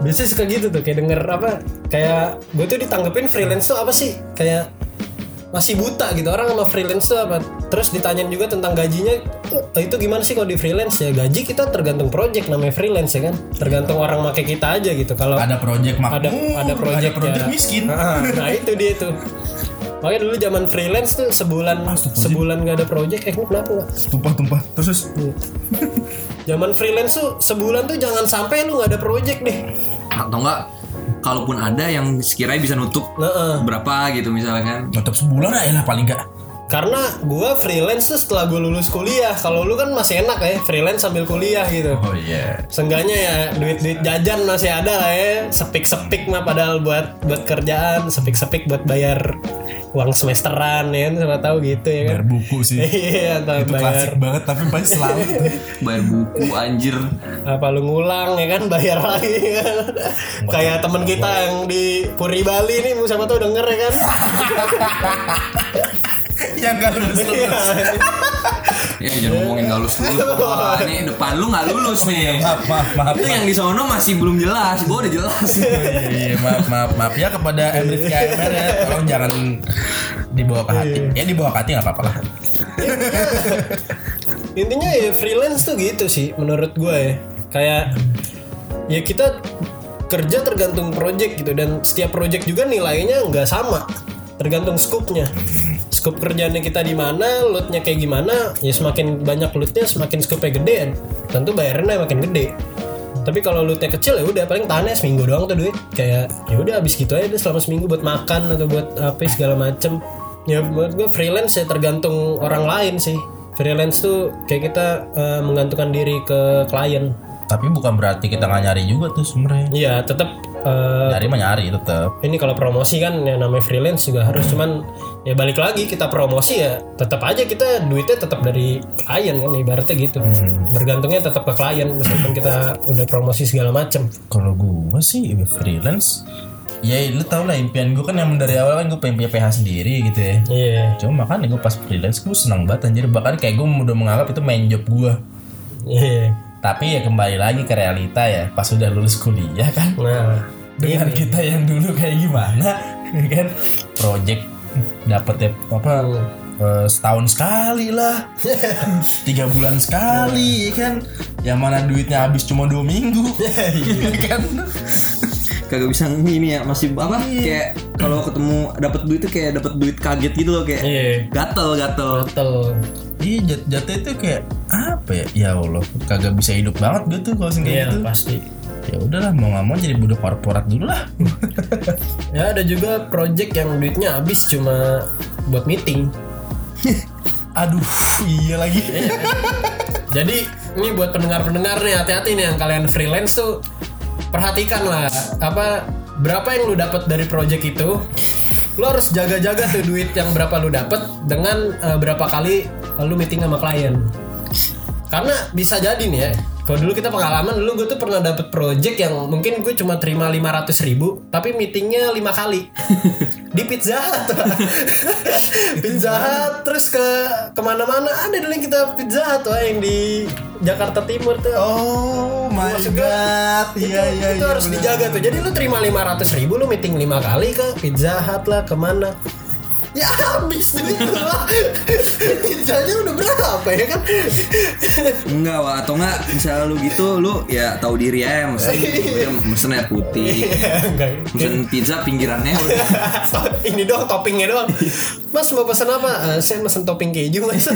Biasanya suka gitu tuh, kayak denger apa? Kayak gue tuh ditanggepin freelance tuh apa sih? Kayak masih buta gitu orang sama freelance tuh apa? Terus ditanyain juga tentang gajinya, "Eh, itu gimana sih kalau di freelance ya? Gaji kita tergantung project namanya freelance ya kan? Tergantung orang make kita aja gitu. Kalau ada project makmur ada ada project, ada project ya. miskin Ah, nah itu dia tuh makanya dulu zaman freelance tuh sebulan sebulan gak ada project eh ini kenapa tumpah tumpah terus zaman freelance tuh sebulan tuh jangan sampai lu nggak ada project deh Atau enggak kalaupun ada yang sekiranya bisa nutup nah eh. berapa gitu misalnya kan. tetap sebulan aja lah paling enggak karena gue freelance tuh setelah gue lulus kuliah. Kalau lu kan masih enak ya freelance sambil kuliah gitu. Oh iya. Seenggaknya ya duit-duit jajan masih ada lah ya. Sepik-sepik mah padahal buat buat kerjaan. Sepik-sepik buat bayar uang semesteran ya kan? Siapa tahu gitu ya kan? Bayar buku sih. Iya atau Itu bayar klasik banget tapi pasti selalu. Bayar buku anjir. apa lu ngulang ya kan? Bayar lagi kan? Kayak temen kita yang di Puri Bali nih siapa tahu denger ya kan Yang gak lulus Iya. Ya jangan ngomongin gak lulus dulu. Wah, ini depan lu gak lulus nih. Maaf, maaf, maaf. Itu yang di sono masih belum jelas. Gue udah jelas. Iya, iya, maaf, maaf, maaf ya kepada Emrit KMR ya. Tolong jangan dibawa ke hati. Ya dibawa ke hati nggak apa-apa lah. intinya ya freelance tuh gitu sih menurut gue ya kayak ya kita kerja tergantung project gitu dan setiap project juga nilainya nggak sama tergantung scope-nya scope kerjanya kita di mana loadnya kayak gimana ya semakin banyak loadnya semakin scope-nya gede. Tentu bayarnya makin gede. Tapi kalau lootnya kecil ya udah paling tahannya seminggu doang tuh duit. Kayak ya udah habis gitu aja deh selama seminggu buat makan atau buat apa segala macem. Ya buat gue freelance ya tergantung orang lain sih. Freelance tuh kayak kita eh, menggantungkan diri ke klien Tapi bukan berarti kita nggak nyari juga tuh sebenarnya. Iya tetap eh, Nyari mah nyari tetap. ini kalau promosi kan yang namanya freelance juga harus cuman ya balik lagi kita promosi ya tetap aja kita duitnya tetap dari klien kan ibaratnya gitu. Bergantungnya tetap ke klien meskipun kita udah promosi segala macem. Kalau gua sih freelance Ya lu tau lah impian gue kan yang dari awal kan gue pengen punya PH sendiri gitu ya. Iya. Cuma makanya gue pas freelance gue senang banget anjir. Bahkan kayak gue udah menganggap itu main job gue iya Tapi ya kembali lagi ke realita ya Pas udah lulus kuliah kan? Nah Dengan kita yang dulu kayak gimana ya kan? Project dapet ya apa eh, setahun sekali lah. Tiga bulan sekali kan? Yang mana duitnya habis cuma dua minggu ya kan Kagak bisa ini ya masih apa? Kayak kalau ketemu dapat duit tuh kayak dapat duit kaget gitu loh kayak iya gatel gatel. betul Iya jat jatuh itu kayak apa ya? Ya Allah, kagak bisa hidup banget gue tuh kalau kayak iya gitu. pasti Ya udahlah mau nggak mau jadi budak korporat dulu lah. ya ada juga project yang duitnya habis cuma buat meeting Aduh, iya lagi. Jadi ini buat pendengar-pendengar nih hati-hati nih yang kalian freelance tuh perhatikan lah apa berapa yang lu dapat dari project itu. Lu harus jaga-jaga tuh duit yang berapa lu dapat dengan eh, berapa kali lu meeting sama klien. Karena bisa jadi nih ya. Kalau dulu kita pengalaman dulu gue tuh pernah dapet project yang mungkin gue cuma terima 500 ribu tapi meetingnya lima kali. Di Pizza Hut Pizza Hut terus ke ke mana-mana ada dulu yang kita Pizza Hut wah, yang di Jakarta Timur tuh. Oh my Maksud god, itu, iya iya itu iya. harus bener. dijaga tuh. Jadi lu terima 500 ribu lu meeting lima kali ke Pizza Hut lah ke mana ya habis duit lu lah pizzanya udah berapa ya kan Enggak, Wak. atau enggak misalnya lu gitu lu ya tahu diri aja mesen Iya. mesen air putih. Enggak. Mesen pizza pinggirannya udah. ini doang toppingnya doang mas mau pesan apa Eh, saya pesen topping keju mas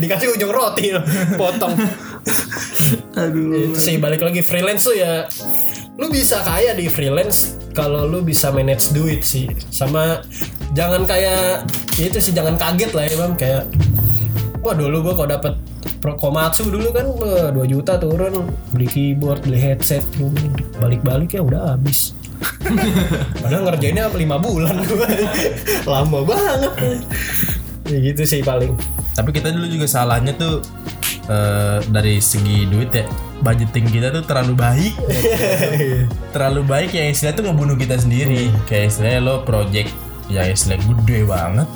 dikasih ujung roti potong Aduh. sih balik lagi freelance tuh ya lu bisa kaya di freelance kalau lu bisa manage duit sih. Sama jangan kayak ya itu sih jangan kaget lah ya bang. Kayak wah dulu gua kalau dapet Komatsu dulu kan wah, 2 juta turun. Beli keyboard beli headset balik-balik ya udah habis. Padahal ngerjainnya 5 bulan lama banget. Ya gitu sih paling. Tapi kita dulu juga salahnya tuh eh, dari segi duit ya budgeting kita tuh terlalu baik. Terlalu baik ya istilah tuh ngebunuh kita sendiri. Kayak istilahnya lo project ya istilah gede banget.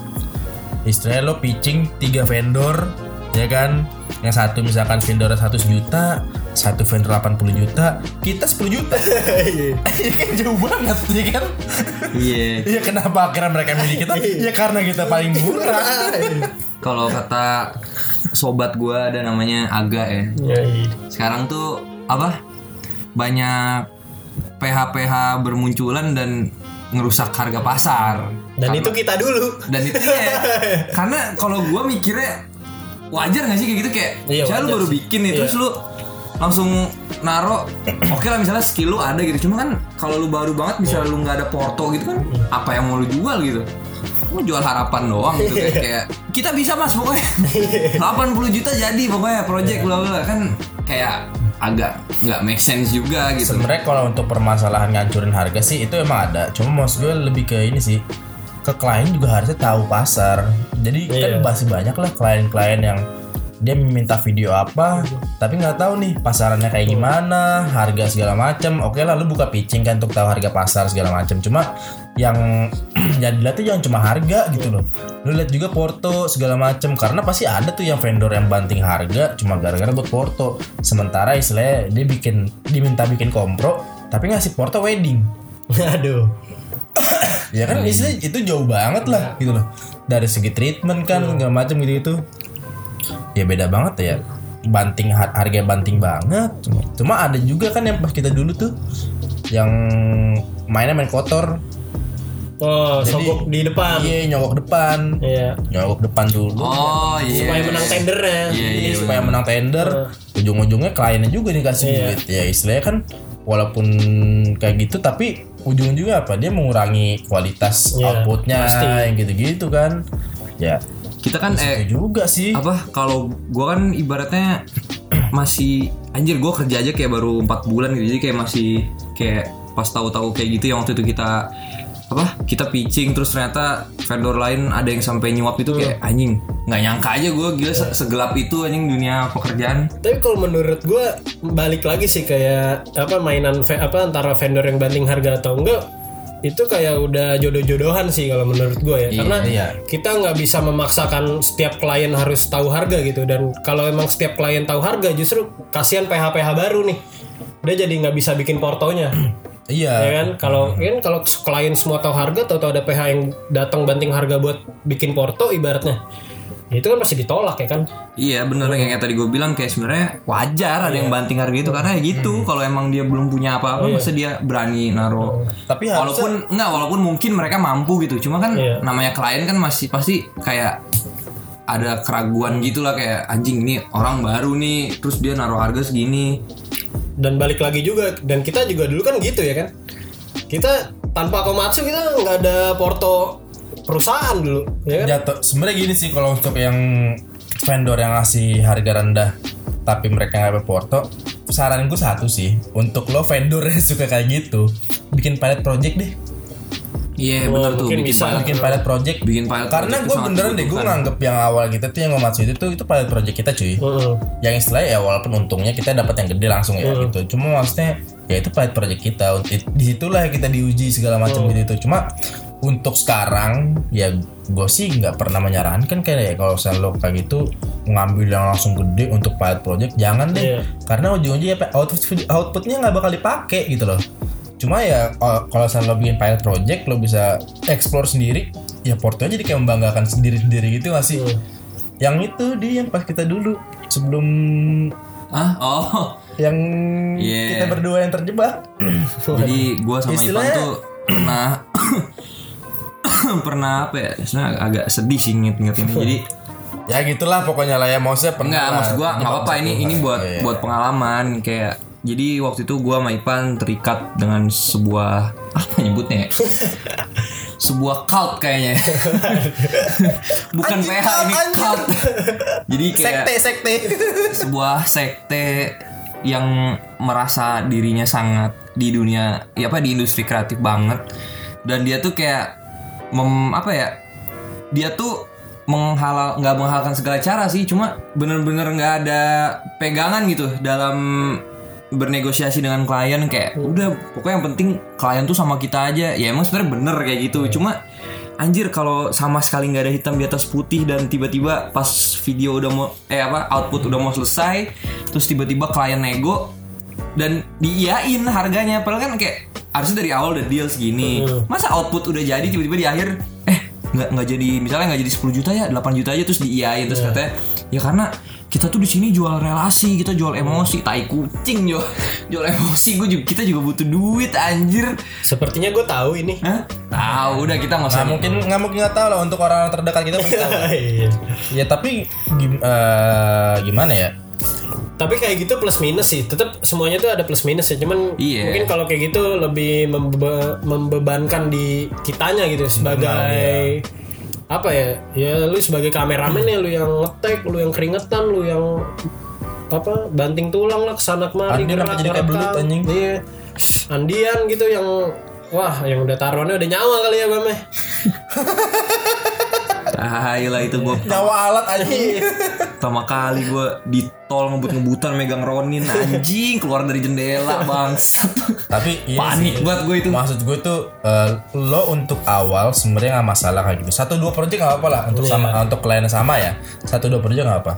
Istilahnya lo pitching tiga vendor ya kan? Yang satu misalkan vendor 100 juta satu vendor 80 juta kita 10 juta. Iya. Kan jauh banget ya kan? Iya. Iya kenapa akhirnya mereka milih kita? Ya karena kita paling murah. Kalau kata sobat gua ada namanya Aga ya. Ya, iya. Sekarang tuh apa? Banyak PH-PH bermunculan dan ngerusak harga pasar. dan itu kita dulu dan itu ya karena kalau gua mikirnya wajar gak sih kayak gitu kayak Iya, lu baru sih. bikin nih Iya. terus lu langsung naro oke lah misalnya skill lu ada gitu cuma kan kalau lu baru banget misalnya lu nggak ada porto gitu kan apa yang mau lu jual gitu mau jual harapan doang gitu kayak, kayak kita bisa mas pokoknya 80 juta jadi pokoknya project bla bla kan kayak agak nggak make sense juga gitu Sebenarnya kalau untuk permasalahan ngancurin harga sih itu emang ada. Cuma maksud gue lebih ke ini sih ke klien juga harusnya tahu pasar. Jadi kan Iya. masih banyak lah klien-klien yang dia minta video apa, tapi nggak tahu nih pasarannya kayak gimana, harga segala macam. Oke lah, lu buka pitching kan untuk tahu harga pasar segala macam. Cuma yang yang dilihat tuh jangan cuma harga gitu loh. Lu lihat juga porto segala macam karena pasti ada tuh yang vendor yang banting harga cuma gara-gara buat porto. Sementara istilahnya dia bikin diminta bikin kompro tapi ngasih porto wedding. Aduh. Ya kan istilahnya itu jauh banget lah gitu loh. Dari segi treatment kan segala macam gitu itu. Ya beda banget ya. Banting har- harga banting banget. Cuma, cuma ada juga kan yang pas kita dulu tuh yang mainnya main kotor. Oh, sogok di depan. Iya, nyogok depan. Iya. Nyogok depan dulu. oh iya Supaya menang tendernya. Iya, iya, Ini supaya menang tender, ujung-ujungnya kliennya juga nih kasih Iya. duit. Ya istilahnya kan walaupun kayak gitu tapi ujung-ujungnya apa? Dia mengurangi kualitas Iya, outputnya pasti. yang gitu-gitu kan. Ya, kita kan eh juga sih. apa kalau gua kan ibaratnya masih anjir gua kerja aja kayak baru empat bulan gitu. Jadi kayak masih kayak pas tahu-tahu kayak gitu yang waktu itu kita apa kita pitching terus ternyata vendor lain ada yang sampai nyuap itu kayak anjing nggak nyangka aja gua gila se- segelap itu anjing dunia pekerjaan. Tapi kalau menurut gue balik lagi sih kayak apa mainan apa antara vendor yang banting harga atau enggak itu kayak udah jodoh-jodohan sih kalau menurut gue ya. Karena iya. kita nggak bisa memaksakan setiap klien harus tahu harga gitu. Dan kalau emang setiap klien tahu harga justru kasihan PH PH baru nih. Dia jadi nggak bisa bikin portonya. Iya. ya kan? Kalau kan kalau klien semua tahu harga atau ada PH yang datang banting harga buat bikin porto ibaratnya. ya itu kan pasti ditolak ya kan? Iya bener yang kayak tadi gue bilang kayak sebenarnya wajar ada yang banting harga itu karena ya gitu kalau emang dia belum punya apa-apa masa dia berani naruh. Tapi harusnya walaupun enggak walaupun mungkin mereka mampu gitu cuma kan Iya. namanya klien kan masih pasti kayak ada keraguan gitu lah kayak anjing ini orang baru nih terus dia naruh harga segini. Dan balik lagi juga dan kita juga dulu kan gitu ya kan? Kita tanpa Komatsu kita nggak ada porto perusahaan dulu ya kan? Jatuh. Sebenarnya gini sih kalau untuk yang vendor yang ngasih harga rendah tapi mereka nggak berporto saran gue satu sih untuk lo vendor yang suka kayak gitu bikin pilot project deh. Iya Oh, bener tuh mungkin bikin bisa. pilot. bikin pilot project. Bikin pilot karena project gue beneran deh gue nganggep yang awal kita tuh yang ngomatsu itu tuh itu pilot project kita cuy. Heeh. yang istilahnya ya walaupun untungnya kita dapat yang gede langsung ya gitu. Cuma maksudnya ya itu pilot project kita. It- di situlah kita diuji segala macam gitu itu cuma untuk sekarang ya gue sih nggak pernah menyarankan kayak ya kalau lo kayak gitu ngambil yang langsung gede untuk pilot project jangan deh. Iya. karena ujung-ujungnya apa, output outputnya nggak bakal dipakai gitu loh. Cuma ya kalau misalnya lo bikin pilot project lo bisa explore sendiri ya portonya jadi kayak membanggakan sendiri-sendiri gitu gak sih? Yang itu dia yang pas kita dulu sebelum ah oh. yang Iya. kita berdua yang terjebak. Jadi gue sama Ivan Istilahnya- tuh pernah pernah apa ya sebenarnya agak sedih sih inget-inget ini jadi ya gitulah pokoknya lah ya maksudnya pernah Enggak, lah. maksud gua nggak apa-apa ini ini buat Iya. buat pengalaman kayak jadi waktu itu gua sama Ipan terikat dengan sebuah apa nyebutnya ya? sebuah cult kayaknya. Bukan Anjing, PH ini anjing. cult. jadi kayak sekte sekte sebuah sekte yang merasa dirinya sangat di dunia ya apa di industri kreatif banget dan dia tuh kayak mem, apa ya dia tuh menghalal nggak menghalalkan segala cara sih cuma bener-bener nggak ada pegangan gitu dalam bernegosiasi dengan klien kayak udah pokoknya yang penting klien tuh sama kita aja. Ya emang sebenarnya bener kayak gitu cuma anjir kalau sama sekali nggak ada hitam di atas putih dan tiba-tiba pas video udah mau eh apa output udah mau selesai terus tiba-tiba klien nego dan diiyain harganya. Padahal kan kayak harusnya dari awal udah deal segini. Masa output udah jadi tiba-tiba di akhir eh nggak nggak jadi misalnya nggak jadi 10 juta ya 8 juta aja terus diiyain terus katanya. Ya karena kita tuh di sini jual relasi kita jual emosi. Tai kucing jual jual emosi gue juga kita juga butuh duit anjir. Sepertinya gue tahu ini. Hah? tahu udah kita nggak usah Nah, mungkin nggak mungkin nggak tahu lah untuk orang terdekat kita mungkin tahu. Iya. ya tapi gim- eh, gimana ya tapi kayak gitu plus minus sih. Tetap semuanya tuh ada plus minus ya. Cuman Iya. mungkin kalau kayak gitu lebih membe- membebankan di kitanya gitu sebagai apa ya? Ya lu sebagai kameramen ya lu yang ngetek lu yang keringetan lu yang apa banting tulang lah ke sana kemari gerak, sampai jadi kayak belut, anjing. iya. Andian gitu yang wah yang udah taruhannya udah nyawa kali ya bame Tai lah itu gue Nyawa alat aja. pertama kali gue di tol ngebut-ngebutan megang Ronin anjing keluar dari jendela bangsat. Tapi iya Panik sih. banget gue itu. Maksud gue tuh eh, lo untuk awal sebenarnya nggak masalah kayak gitu. Satu dua project nggak apa-apa lah untuk sama untuk klien sama ya. Satu dua project nggak apa.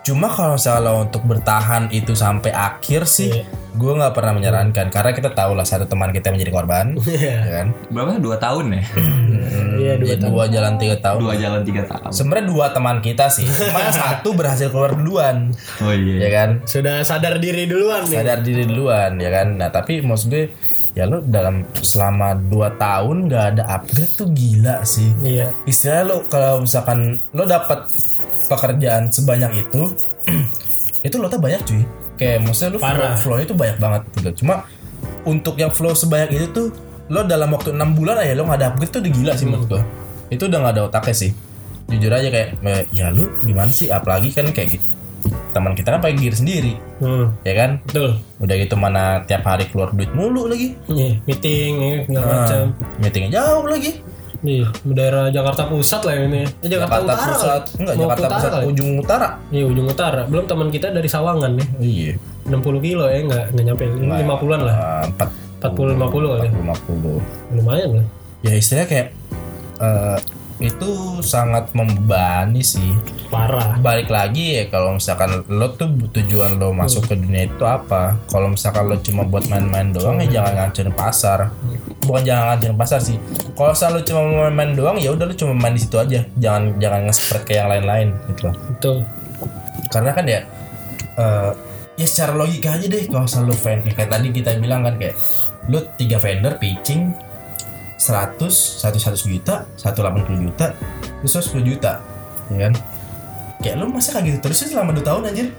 Cuma kalau misalnya lo untuk bertahan itu sampai akhir sih, gue nggak pernah menyarankan karena kita tahu lah satu teman kita menjadi korban, Iya. ya kan? Berapa? Dua tahun ya? iya dua Ya, dua jalan tiga tahun. Dua jalan tiga tahun. Sebenarnya dua teman kita sih, cuma satu berhasil keluar duluan, Oh ya iya. kan? sudah sadar diri duluan nih sadar diri duluan ya kan nah tapi maksud gue ya lo dalam selama 2 tahun nggak ada upgrade tuh gila sih iya istilahnya lo kalau misalkan lo dapat pekerjaan sebanyak itu itu lo tuh banyak cuy. Kayak maksudnya lo flow, Parah. flow itu banyak banget gitu. Cuma untuk yang flow sebanyak itu tuh lo dalam waktu enam bulan aja lo nggak ada upgrade tuh udah gila sih menurut gue itu udah nggak ada otaknya sih. Jujur aja kayak eh, ya lu gimana sih? Apalagi kan kayak gitu. Teman kita kan pakai gear sendiri hmm, ya kan? Betul. Udah gitu mana tiap hari keluar duit mulu lagi. Iya, meeting ya, segala macam. Nah, meetingnya jauh lagi. Iya, daerah Jakarta Pusat lah ini. Eh, Jakarta, Jakarta Utara Pusat, enggak Mau Jakarta Pusat kali. ujung utara. Iya, ujung utara. Belum teman kita dari Sawangan nih. Iya. 60 kilo ya, enggak enggak nyampe. 50-an lah. Ah, Empat 40 50 kali. lima puluh. Lumayan lah. Ya istilahnya kayak eh, itu sangat membebani sih. Parah. Balik lagi ya kalau misalkan lo tuh tujuan lo masuk ke dunia itu apa? Kalau misalkan lo cuma buat main-main doang ya jangan ngancurin pasar. Bukan jangan ngancurin pasar sih. Kalau selalu cuma main-main doang ya udah lo cuma main di situ aja. Jangan jangan nge-spread ke yang lain-lain gitu. Betul. karena kan ya eh, ya secara logika aja deh kalau selalu fan kayak tadi kita bilang kan kayak lu tiga vendor pitching 100 satu 100 juta satu 80 juta terus 10 juta ya kan? Kayak lu masa kayak gitu terus sih selama 2 tahun anjir?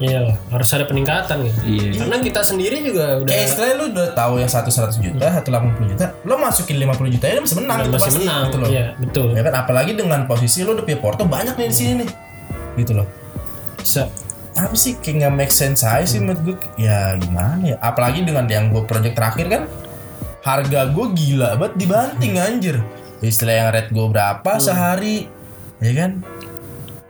Iya lah, harus ada peningkatan gitu. Iya. Karena kita sendiri juga udah kayak istilahnya lu udah tahu yang satu 100 juta satu 80 juta lu masukin 50 juta ya lu masih menang udah itu masih pasti menang. gitu loh. Iya, betul. ya kan? Apalagi dengan posisi lu udah punya porto banyak nih di sini nih. Gitu loh. Bisa. apa sih? Kayak nggak make sense aja sih menurut gue ya gimana ya? Apalagi dengan yang gue project terakhir kan harga gue gila banget dibanting anjir istilah yang rate gue berapa sehari ya kan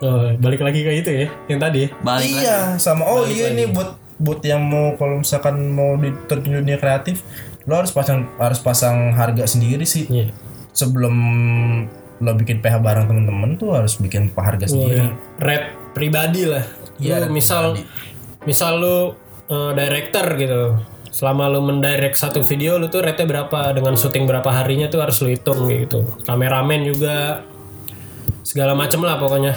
Oh, balik lagi ke itu ya, yang tadi ya. Balik lagi. iya sama oh iya nih buat buat yang mau kalau misalkan mau di terjun dunia kreatif lo harus pasang harus pasang harga sendiri sih Iya. sebelum lo bikin PH bareng temen-temen tuh harus bikin harga Oh, sendiri ya. Rate pribadi lah. Iya, misal pribadi. misal lu eh, director gitu. Selama lu mendirect satu video lu tuh rate-nya berapa dengan syuting berapa harinya tuh harus lu hitung gitu. Kameramen juga segala macem lah pokoknya.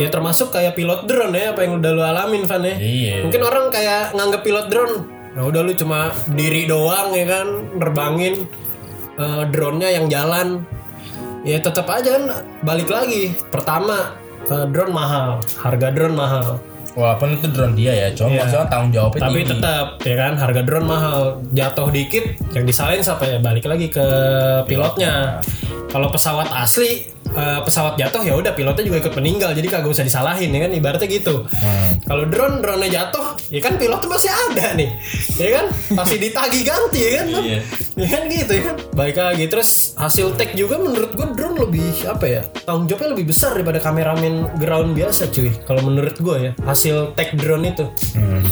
Ya termasuk kayak pilot drone ya apa yang udah lu alamin Van ya. iya Mungkin orang kayak nganggep pilot drone, nah udah lu cuma diri doang ya kan, nerbangin eh, drone-nya yang jalan. Ya tetap aja kan balik lagi. Pertama eh, drone mahal, harga drone mahal. Walaupun itu drone dia ya cuma Iya. maksudnya tanggung jawabnya Tapi tinggi. tetap ya kan harga drone mahal. Jatuh dikit yang disalahin siapa ya? Balik lagi ke pilotnya. Kalau pesawat asli eh, pesawat jatuh ya udah pilotnya juga ikut meninggal jadi kagak usah disalahin ya kan ibaratnya gitu. Hmm. Kalau drone drone-nya jatuh, ya kan pilotnya masih ada nih. Ya kan? Pasti ditagih ganti ya kan? Iya. Ya kan gitu ya kan. Baik lagi terus hasil tag juga menurut gue drone lebih apa ya? Tanggung jawabnya lebih besar daripada kameramen ground biasa cuy. Kalau menurut gue ya, hasil tag drone itu. Hmm.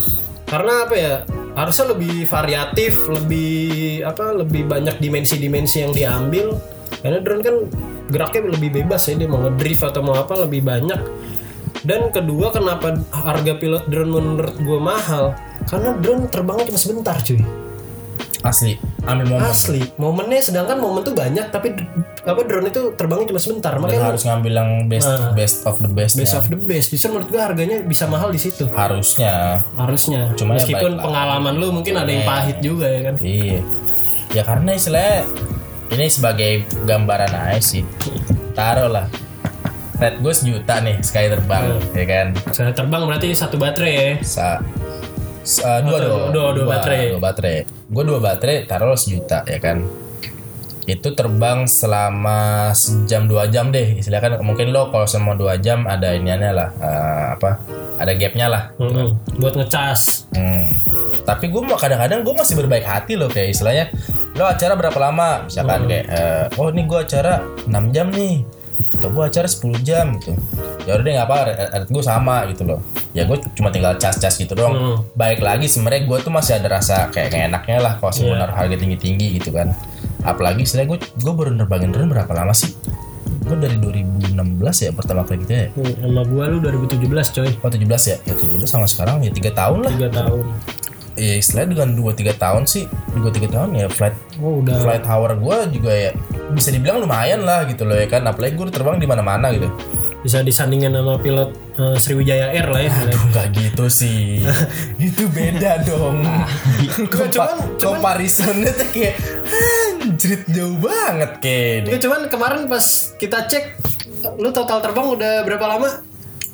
Karena apa ya? Harusnya lebih variatif, lebih apa? Lebih banyak dimensi-dimensi yang diambil. Karena drone kan geraknya lebih bebas ya dia mau ngedrift atau mau apa lebih banyak. Dan kedua kenapa harga pilot drone menurut gue mahal? Karena drone terbangnya cuma sebentar cuy. asli ambil momen Asli. Momennya sedangkan momen tuh banyak tapi apa drone itu terbangnya cuma sebentar. dan Makanya harus ngambil yang best Nah. best of the best, best of the best. Justru menurut gue harganya bisa mahal di situ. harusnya Harusnya. Cuma ya Meskipun lah. pengalaman lu mungkin ada yang Iya. pahit juga ya kan. iya ya karena istilahnya ini sebagai gambaran aja sih taruh lah Red gue sejuta nih sekali terbang ya kan Saya terbang berarti satu baterai ya. Sa, sa- dua, Oh, dua, dua- dua baterai. dua baterai. Gue dua baterai taruh sejuta ya kan? Itu terbang selama sejam dua jam deh. Istilahnya kan mungkin lo kalau selama dua jam ada iniannya lah eh, apa ada gapnya lah Mm-mm. buat ngecas. Hmm. Tapi gue mau kadang-kadang gue masih berbaik hati loh kayak istilahnya lo acara berapa lama? Misalkan kayak eh, oh ini gue acara 6 jam nih atau gue acara 10 jam gitu. Ya udah deh nggak apa rate gue sama gitu loh. Ya gue cuma tinggal cas-cas gitu doang. Hmm. baik lagi sebenarnya gue tuh masih ada rasa kayak nggak enaknya lah kalau sebenarnya harga tinggi-tinggi gitu kan. Apalagi istilahnya gue gue baru nerbangin drone berapa lama sih? Gue dari 2016 ya pertama kali gitu ya. Hmm, sama gua lu 2017 coy. Oh 17 ya? Ya 17 sama sekarang ya 3 tahun lah. Tiga tahun ya istilahnya dengan 2-3 tahun sih 2-3 tahun ya flight oh udah. flight hour gue juga ya bisa dibilang lumayan lah gitu loh ya kan apalagi gue terbang di mana-mana gitu. Bisa disandingin sama pilot eh, Sriwijaya Air lah ya Enggak gitu sih. Itu beda dong. Kompa cuman- cuman- comparisonnya tuh kayak anjrit jauh banget kayak Ya, cuman kemarin pas kita cek lu total terbang udah berapa lama?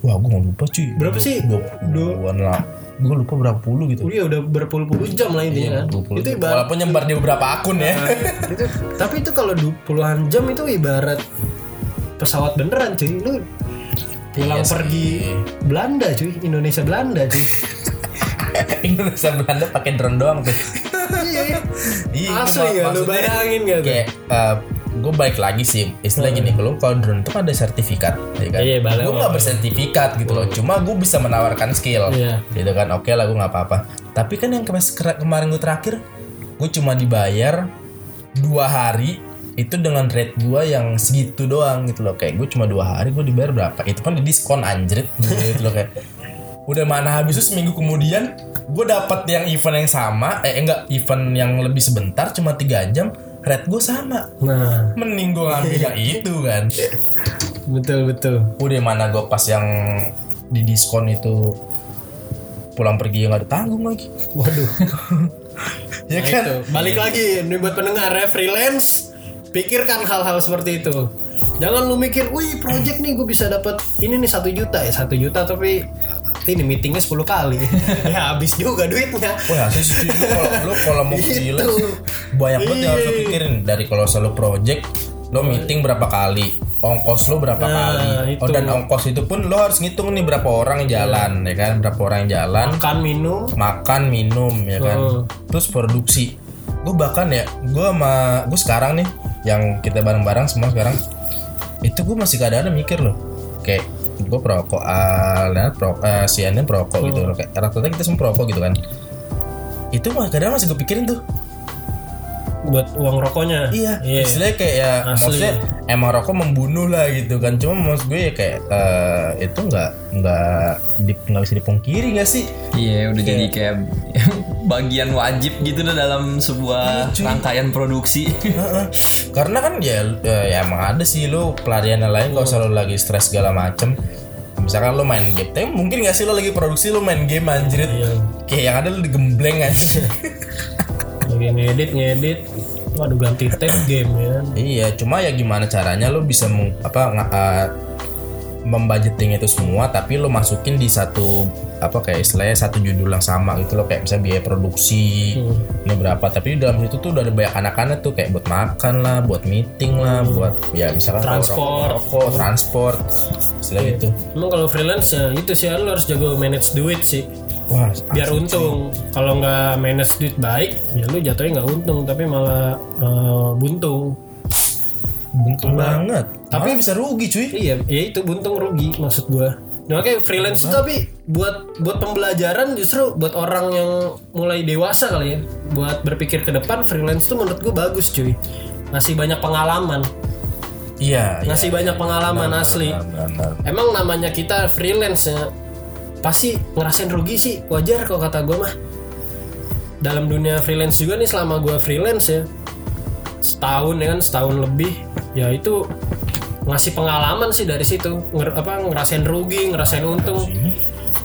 wah gue nggak lupa cuy. Berapa sih? dua puluhan lah gue lupa berapa puluh gitu Udah udah berpuluh-puluh jam lah intinya kan. 20. Itu ibarat walaupun nyebar di beberapa akun ya itu, tapi itu kalau puluhan jam itu ibarat pesawat beneran cuy. Lu pulang Iya sih. pergi Belanda cuy, Indonesia Belanda cuy. Indonesia Belanda pakai drone doang tuh iya, iya. Iya, Asli ya lu bayangin gak tuh? kayak gue baik lagi sih istilah gini kalau kalau drone itu kan ada sertifikat ya kan? Iya, gue nggak bersertifikat gitu loh cuma gue bisa menawarkan skill Iya. gitu kan? Oke lah gue nggak apa-apa. Tapi kan yang kemarin gue terakhir gue cuma dibayar dua hari itu dengan rate gue yang segitu doang gitu loh. Kayak gue cuma dua hari gue dibayar berapa? Itu kan di diskon anjrit gitu loh kayak. Udah mana habis itu seminggu kemudian gue dapat yang event yang sama eh enggak event yang lebih sebentar cuma tiga jam rate gue sama Nah, mending gue ngambil yang itu kan betul betul. udah mana gue pas yang di diskon itu pulang pergi nggak ada tanggung lagi Waduh. ya Nah, kan itu. Balik lagi nih buat pendengar ya freelance, pikirkan hal-hal seperti itu. Jangan lu mikir, wih project nih gue bisa dapat ini nih satu juta ya satu juta tapi ini meetingnya 10 kali. Ya habis juga duitnya. Wah, sih sih. Lu kalau lu kalau mau gila banyak banget yang harus lu pikirin. Dari kalau selalu project lo meeting berapa kali? Ongkos lo berapa kali? itu. oh dan ongkos itu pun lo harus ngitung nih berapa orang yang jalan ya kan? Berapa orang yang jalan? Makan minum. Makan minum ya kan? Oh. terus produksi. Gue bahkan ya gue sama gue sekarang nih yang kita bareng-bareng semua sekarang itu gue masih kadang-kadang mikir loh. Kayak gue perokok ah Leonard pro eh, si Anden perokok gitu. Loh kayak rata-rata kita semua perokok gitu kan. Itu mah kadang masih gue pikirin tuh. Buat uang rokoknya? Iya iya. istilahnya kayak ya Asli. maksudnya emang rokok membunuh lah gitu kan. Cuma maksud gue ya kayak eh, itu nggak nggak nggak bisa dipungkiri nggak sih? Iya udah jadi kayak bagian wajib gitu dah dalam sebuah rangkaian produksi. Karena kan ya, ya, ya emang ada sih lo pelarian yang lain kalau selalu lagi stres segala macem. Misalkan lo main game, tapi mungkin gak sih lo lagi produksi lo main game anjrit Kayak yang ada lo digembleng aja lagi ngedit ngedit waduh ganti tab game ya. Iya, cuma ya gimana caranya lo bisa meng- apa uh, membudgeting itu semua tapi lo masukin di satu apa kayak istilahnya satu judul yang sama gitu loh. Kayak misalnya biaya produksi ini berapa. Tapi dalam situ tuh udah ada banyak anak-anak tuh kayak buat makan lah buat meeting lah buat ya misalkan Transport. rokok, rokok, transport istilah gitu. Emang kalau freelance ya itu sih lu harus jago manage duit sih. Wah biar untung. kalau nggak manage duit baik ya lu jatuhnya nggak untung tapi malah eh, buntung. Buntung banget. Tapi- tapi bisa rugi cuy. Iya ya itu buntung rugi maksud gua nah, makanya freelance itu tapi buat buat pembelajaran justru buat orang yang mulai dewasa kali ya. Buat berpikir ke depan freelance tuh menurut gua bagus cuy. Ngasih banyak pengalaman. Iya iya. ngasih banyak pengalaman asli. Benar, benar. emang namanya kita freelance ya pasti ngerasain rugi sih. Wajar kalau kata gue mah. Dalam dunia freelance juga nih selama gue freelance ya setahun ya kan setahun lebih ya itu ngasih pengalaman sih dari situ. Nger- apa ngerasain rugi ngerasain untung.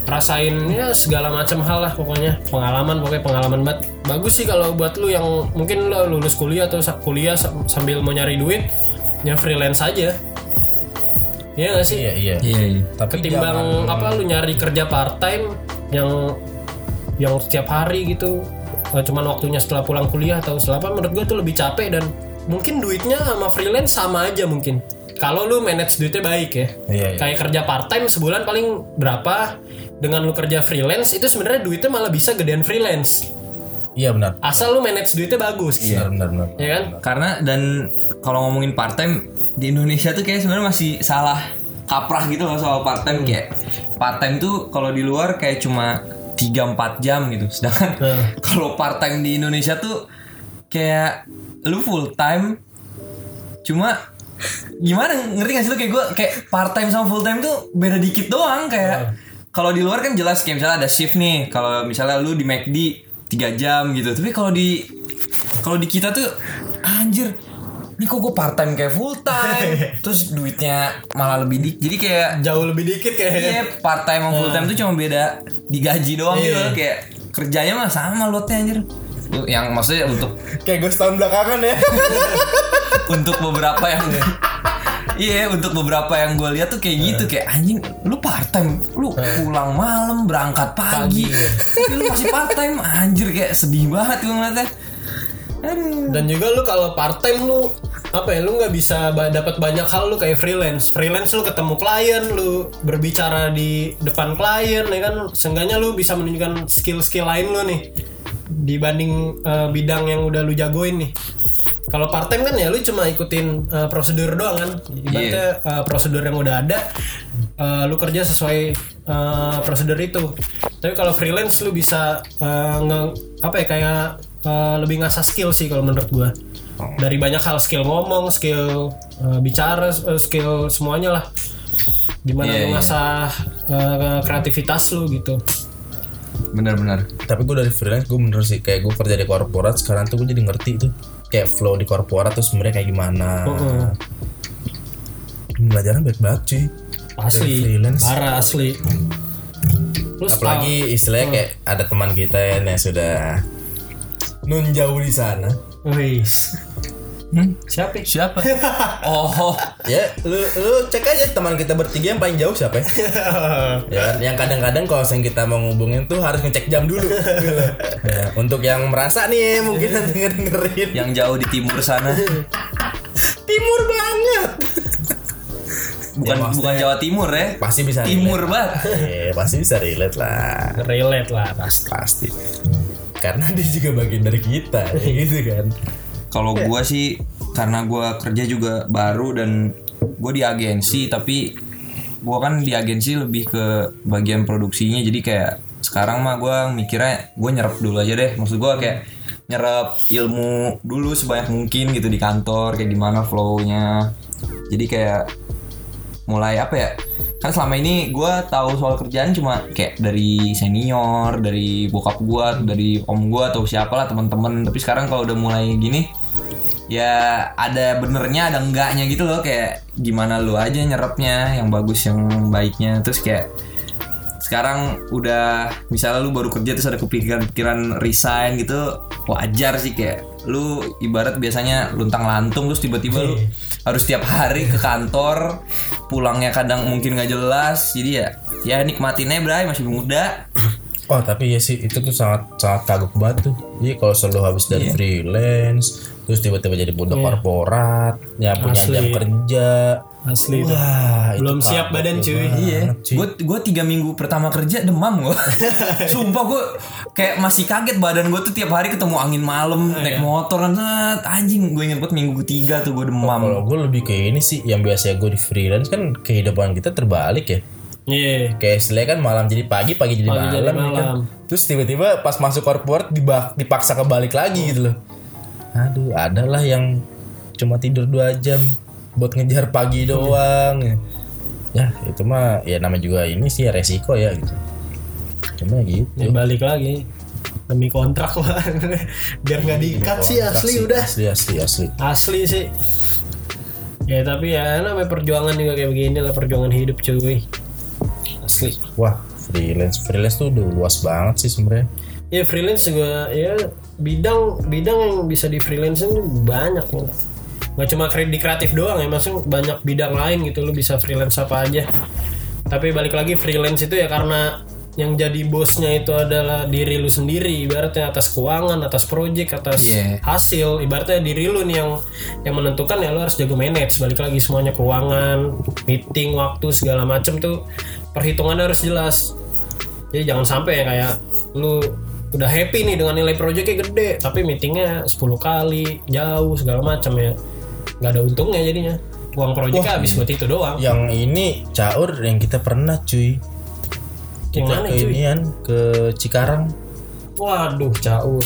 Rasain ya segala macam hal lah pokoknya. Pengalaman pokoknya pengalaman banget. Bagus sih kalau buat lu yang mungkin lo lulus kuliah atau kuliah sa- sambil mau nyari duit ya freelance aja. Iya gak sih? Iya iya. Iya iya. tapi ketimbang jangan- apa lu nyari kerja part time yang yang setiap hari gitu eh, cuman waktunya setelah pulang kuliah atau setelah apa menurut gue tuh lebih capek dan mungkin duitnya sama freelance sama aja mungkin kalau lu manage duitnya baik ya Iya, iya. kayak kerja part time sebulan paling berapa dengan lu kerja freelance itu sebenarnya duitnya malah bisa gedean freelance Iya benar. asal lu manage duitnya bagus Iya benar benar. ya kan Karena dan kalau ngomongin part time di Indonesia tuh kayak sebenarnya masih salah kaprah gitu loh soal part time kayak part time tuh kalau di luar kayak cuma 3 4 jam gitu. Sedangkan Hmm. kalau part time di Indonesia tuh kayak lu full time cuma gimana? Ngerti gak sih lu? Kayak gue kayak part time sama full time tuh beda dikit doang kayak kalau di luar kan jelas kayak misalnya ada shift nih kalau misalnya lu di McD 3 jam gitu. Tapi kalau di kalau di kita tuh anjir ini kok gue part time kayak full time terus duitnya malah lebih dikit jadi kayak jauh lebih dikit kayak. Iya part time sama full time tuh cuma beda digaji doang gitu loh. kayak kerjanya mah sama lotnya anjir yang maksudnya untuk Kayak gue setahun belakangan ya. untuk beberapa yang Iya untuk beberapa yang gue lihat tuh kayak gitu kayak anjing lu part time lu pulang malam berangkat pagi. Lu masih part time anjir kayak sedih banget gue ngeliatnya. Aduh. Dan juga lu kalau part time lu apa ya lu nggak bisa dapat banyak hal lu kayak freelance. Freelance lu ketemu klien lu berbicara di depan klien ya kan? Seenggaknya lu bisa menunjukkan skill-skill lain lu nih dibanding eh, bidang yang udah lu jagoin nih. Kalau part time kan ya lu cuma ikutin eh, prosedur doang kan. Ibaratnya eh, prosedur yang udah ada eh, lu kerja sesuai eh, prosedur itu. Tapi kalau freelance lu bisa eh, nge- apa ya kayak eh, lebih ngasah skill sih kalau menurut gua. Dari banyak hal skill ngomong skill eh, bicara eh, skill semuanya lah. Di mana Iya, lu iya. ngasah eh, kreativitas lu gitu benar-benar Tapi gue dari freelance gue bener sih kayak gue kerja di korporat sekarang tuh gue jadi ngerti tuh kayak flow di korporat tuh sebenarnya kayak gimana. Heeh. Pembelajaran baik banget cuy. asli freelance. parah asli Terus Apalagi istilahnya kayak ada teman kita ya yang sudah nun jauh di sana. Wis. Hmm? Siapa? ya? siapa oh Ya, lu lu cek aja teman kita bertiga yang paling jauh siapa ya? ya? Yang kadang-kadang kalau yang kita mau ngubungin tuh harus ngecek jam dulu. ya, untuk yang merasa nih mungkin denger dengerin yang jauh di timur sana timur banget. bukan Ya, bukan Jawa Timur ya Pasti bisa timur relate. banget Eh, pasti bisa relate lah. Relate lah pasti. Pasti. Karena dia juga bagian dari kita, ya gitu kan. Kalau gua sih karena gua kerja juga baru dan gue di agensi tapi gua kan di agensi lebih ke bagian produksinya. Jadi kayak sekarang mah gua mikirnya gue nyerap dulu aja deh. Maksud gua kayak nyerap ilmu dulu sebanyak mungkin gitu di kantor kayak gimana flownya. Jadi kayak mulai apa ya? Kan selama ini gua tahu soal kerjaan cuma kayak dari senior dari bokap gua dari om gua atau siapa lah teman-teman. Tapi sekarang kalau udah mulai gini ya ada benernya ada enggaknya gitu loh. Kayak gimana lu aja nyerapnya yang bagus yang baiknya. Terus kayak sekarang udah misalnya lu baru kerja terus ada kepikiran-pikiran resign gitu wajar sih. Kayak lu ibarat biasanya luntang lantung terus tiba-tiba lu harus tiap hari ke kantor pulangnya kadang mungkin nggak jelas. Jadi ya ya nikmatinnya bray masih muda. Oh tapi ya sih itu tuh sangat sangat kagok banget tuh. Iya kalau selalu habis dari freelance, terus tiba-tiba jadi budak korporat, yang punya Asli. jam kerja. Asli itu. Wah, itu Belum siap kagok badan cuy. Iya, gue gue tiga minggu pertama kerja demam gue. Sumpah gue kayak masih kaget badan gue tuh tiap hari ketemu angin malam naik motor kan anjing gue inget banget minggu ketiga tuh gue demam. Kalau gue lebih ke ini sih, yang biasanya gue di freelance kan kehidupan kita terbalik ya. Iya. Kayak istilahnya kan malam jadi pagi, pagi jadi Pagi malam. jadi ya kan? malam. Terus tiba-tiba pas masuk korporat diba- dipaksa kebalik lagi gitu loh. Aduh, adalah yang cuma tidur dua jam buat ngejar pagi doang. Ya itu mah ya namanya juga ini sih ya resiko ya gitu. Cuma gitu. Ya balik lagi demi kontrak lah. Biar nggak diikat sih asli udah. Asli asli asli. Asli sih. Ya tapi ya namanya perjuangan juga kayak begini lah perjuangan hidup cuy. Asli. Wah freelance freelance tuh udah luas banget sih sebenarnya. Ya freelance juga ya bidang bidang yang bisa di freelance banyak loh. Gak cuma kre- di kreatif doang ya, maksudnya banyak bidang lain gitu lu bisa freelance apa aja. Tapi balik lagi freelance itu ya karena yang jadi bosnya itu adalah diri lu sendiri ibaratnya atas keuangan atas project atas Iya. hasil ibaratnya diri lu nih yang yang menentukan ya lu harus jago manage balik lagi semuanya keuangan meeting waktu segala macem tuh perhitungannya harus jelas jadi jangan sampai ya kayak lu udah happy nih dengan nilai projectnya gede tapi meetingnya 10 kali jauh segala macam ya nggak ada untungnya jadinya uang projectnya habis buat itu doang Yang ini caur yang kita pernah cuy. Kita mana, ke cuy? inian ke Cikarang. waduh caur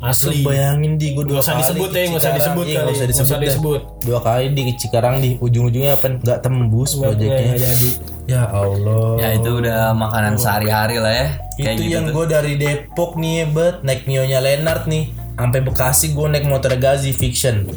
asli Bayangin di gue dua Nggak usah kali disebut ke ya, nggak usah disebut Iya, kali. nggak usah disebut. usah disebut. Dua kali di Cikarang di ujung-ujungnya apa nggak tembus proyeknya. jadi. Ya Allah. Ya itu udah makanan sehari-hari lah ya. Kayak itu gitu yang gue dari Depok nih bet. Naik Mio-nya Lenart nih. Sampai Bekasi gue naik motor Gazi Fiction.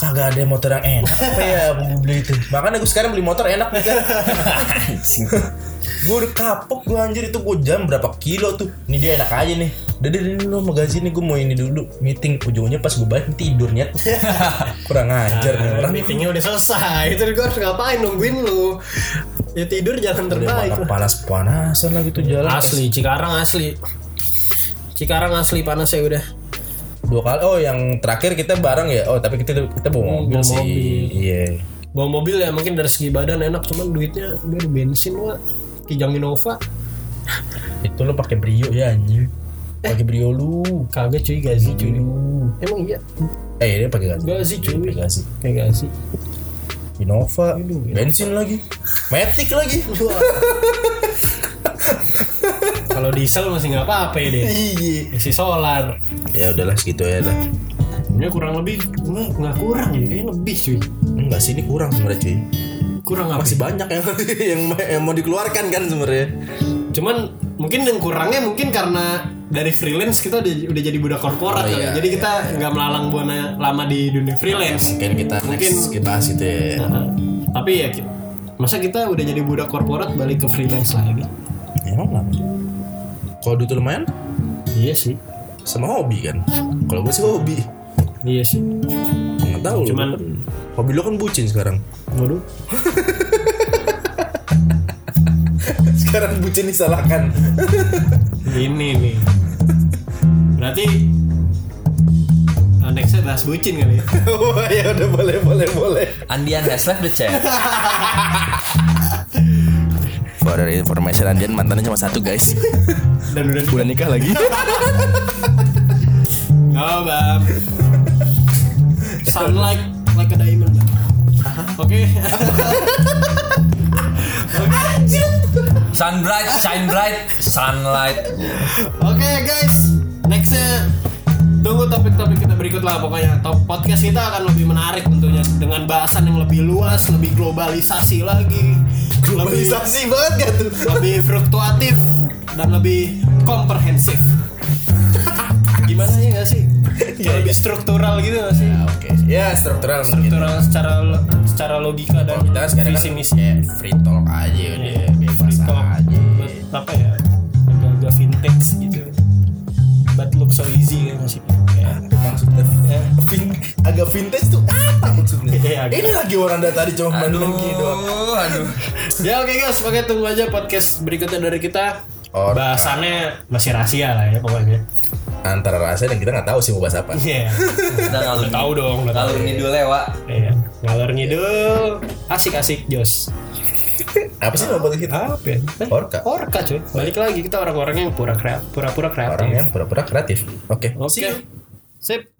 Kagak ada motor yang enak. Apa ya beli itu? Makanya gue sekarang beli motor enak nih kan gue udah kapok gue anjir. Itu gue jam berapa kilo tuh? Ini dia enak aja nih. Udah deh ini lo mau gaji nih gue mau ini dulu. Meeting. Ujungnya pas gue balik tidur nyet kurang ajar nih orang. meetingnya udah selesai. Itu gue harus ngapain nungguin lu? Ya tidur jangan terbaik Udah panas panasan lagi tuh jalan. Asli Cikarang asli. Cikarang asli panas ya udah. Dua kali. Oh yang terakhir kita bareng ya? Oh tapi kita kita bawa mobil bawa sih. mobil. iya. Bawa mobil ya mungkin dari segi badan enak cuman duitnya biar bensin wa Kijang Innova. Itu lo pakai brio ya anjing. Pakai brio lu. Kagak cuy gazi cuy. lu. Emang iya? Eh dia pakai gazi. Gazi cuy. pakai gazi. Kayak gazi. Innova. Bensin lagi. Matic lagi. Kalau diesel masih nggak apa-apa ya deh iya. Isi solar. Ya udahlah segitu ya lah. Ini kurang lebih nggak nggak kurang ya kayaknya lebih cuy. Enggak sih ini kurang sebenarnya cuy kurang apa? Masih banyak yang yang, yang mau dikeluarkan kan sebenarnya. Cuman mungkin yang kurangnya mungkin karena dari freelance kita udah, udah jadi budak korporat kali ya. iya, jadi kita nggak melalang buana lama di dunia freelance. Mungkin kita Mungkin- next kita bahas itu ya. Nah, tapi ya masa kita udah jadi budak korporat balik ke freelance lagi? Emang kenapa kalau duit lumayan? Iya sih. Sama hobi kan? Kalau gue sih hobi. Iya sih. Nggak tahu Cuman- lu kan, hobi lo kan bucin sekarang waduh sekarang bucin disalahkan ini nih berarti nextnya bahas bucin kali ya Wah ya udah boleh boleh boleh. Andian has left the chat. For information Andian mantannya cuma satu guys. dan udah Udah nikah lagi. Oh, bang. Sunlight like a diamond. Bang. Oke. Sun bright, shine bright, sunlight. Oke, guys. Nextnya tunggu topik-topik kita berikut lah pokoknya. Top podcast kita akan lebih menarik tentunya dengan bahasan yang lebih luas, lebih globalisasi lagi, lebih banget gak tuh? lebih fluktuatif dan lebih komprehensif. Gimana ya gak sih? lebih struktural gitu gak sih? Oke. Ya struktural mungkin. Struktural secara secara logika dan Kita kan sekarang visi kan misi. kayak free talk aja udah bebas Talk, aja. but apa ya agak-agak vintage gitu but look so easy kan masih ya. Maksudnya vin- agak vintage tuh apa maksudnya? Iya, agak. Ini lagi orang dari tadi cuma lagi doang. aduh. ya oke guys oke tunggu aja podcast berikutnya dari kita Or- bahasannya masih rahasia lah ya pokoknya Antara rasa dan kita nggak tahu sih mau bahas apa. iya Kita ngalur tahu dong udah tahu. ngalur ngidul lewa. iya ngalor ngidul asik asik jos. Apa sih podcast kita? apa ya? Eh, Orka. orka cuy. Balik lagi kita orang-orang yang pura kreatif pura-pura kreatif. Orang yang pura-pura kreatif. Oke. oke. Sip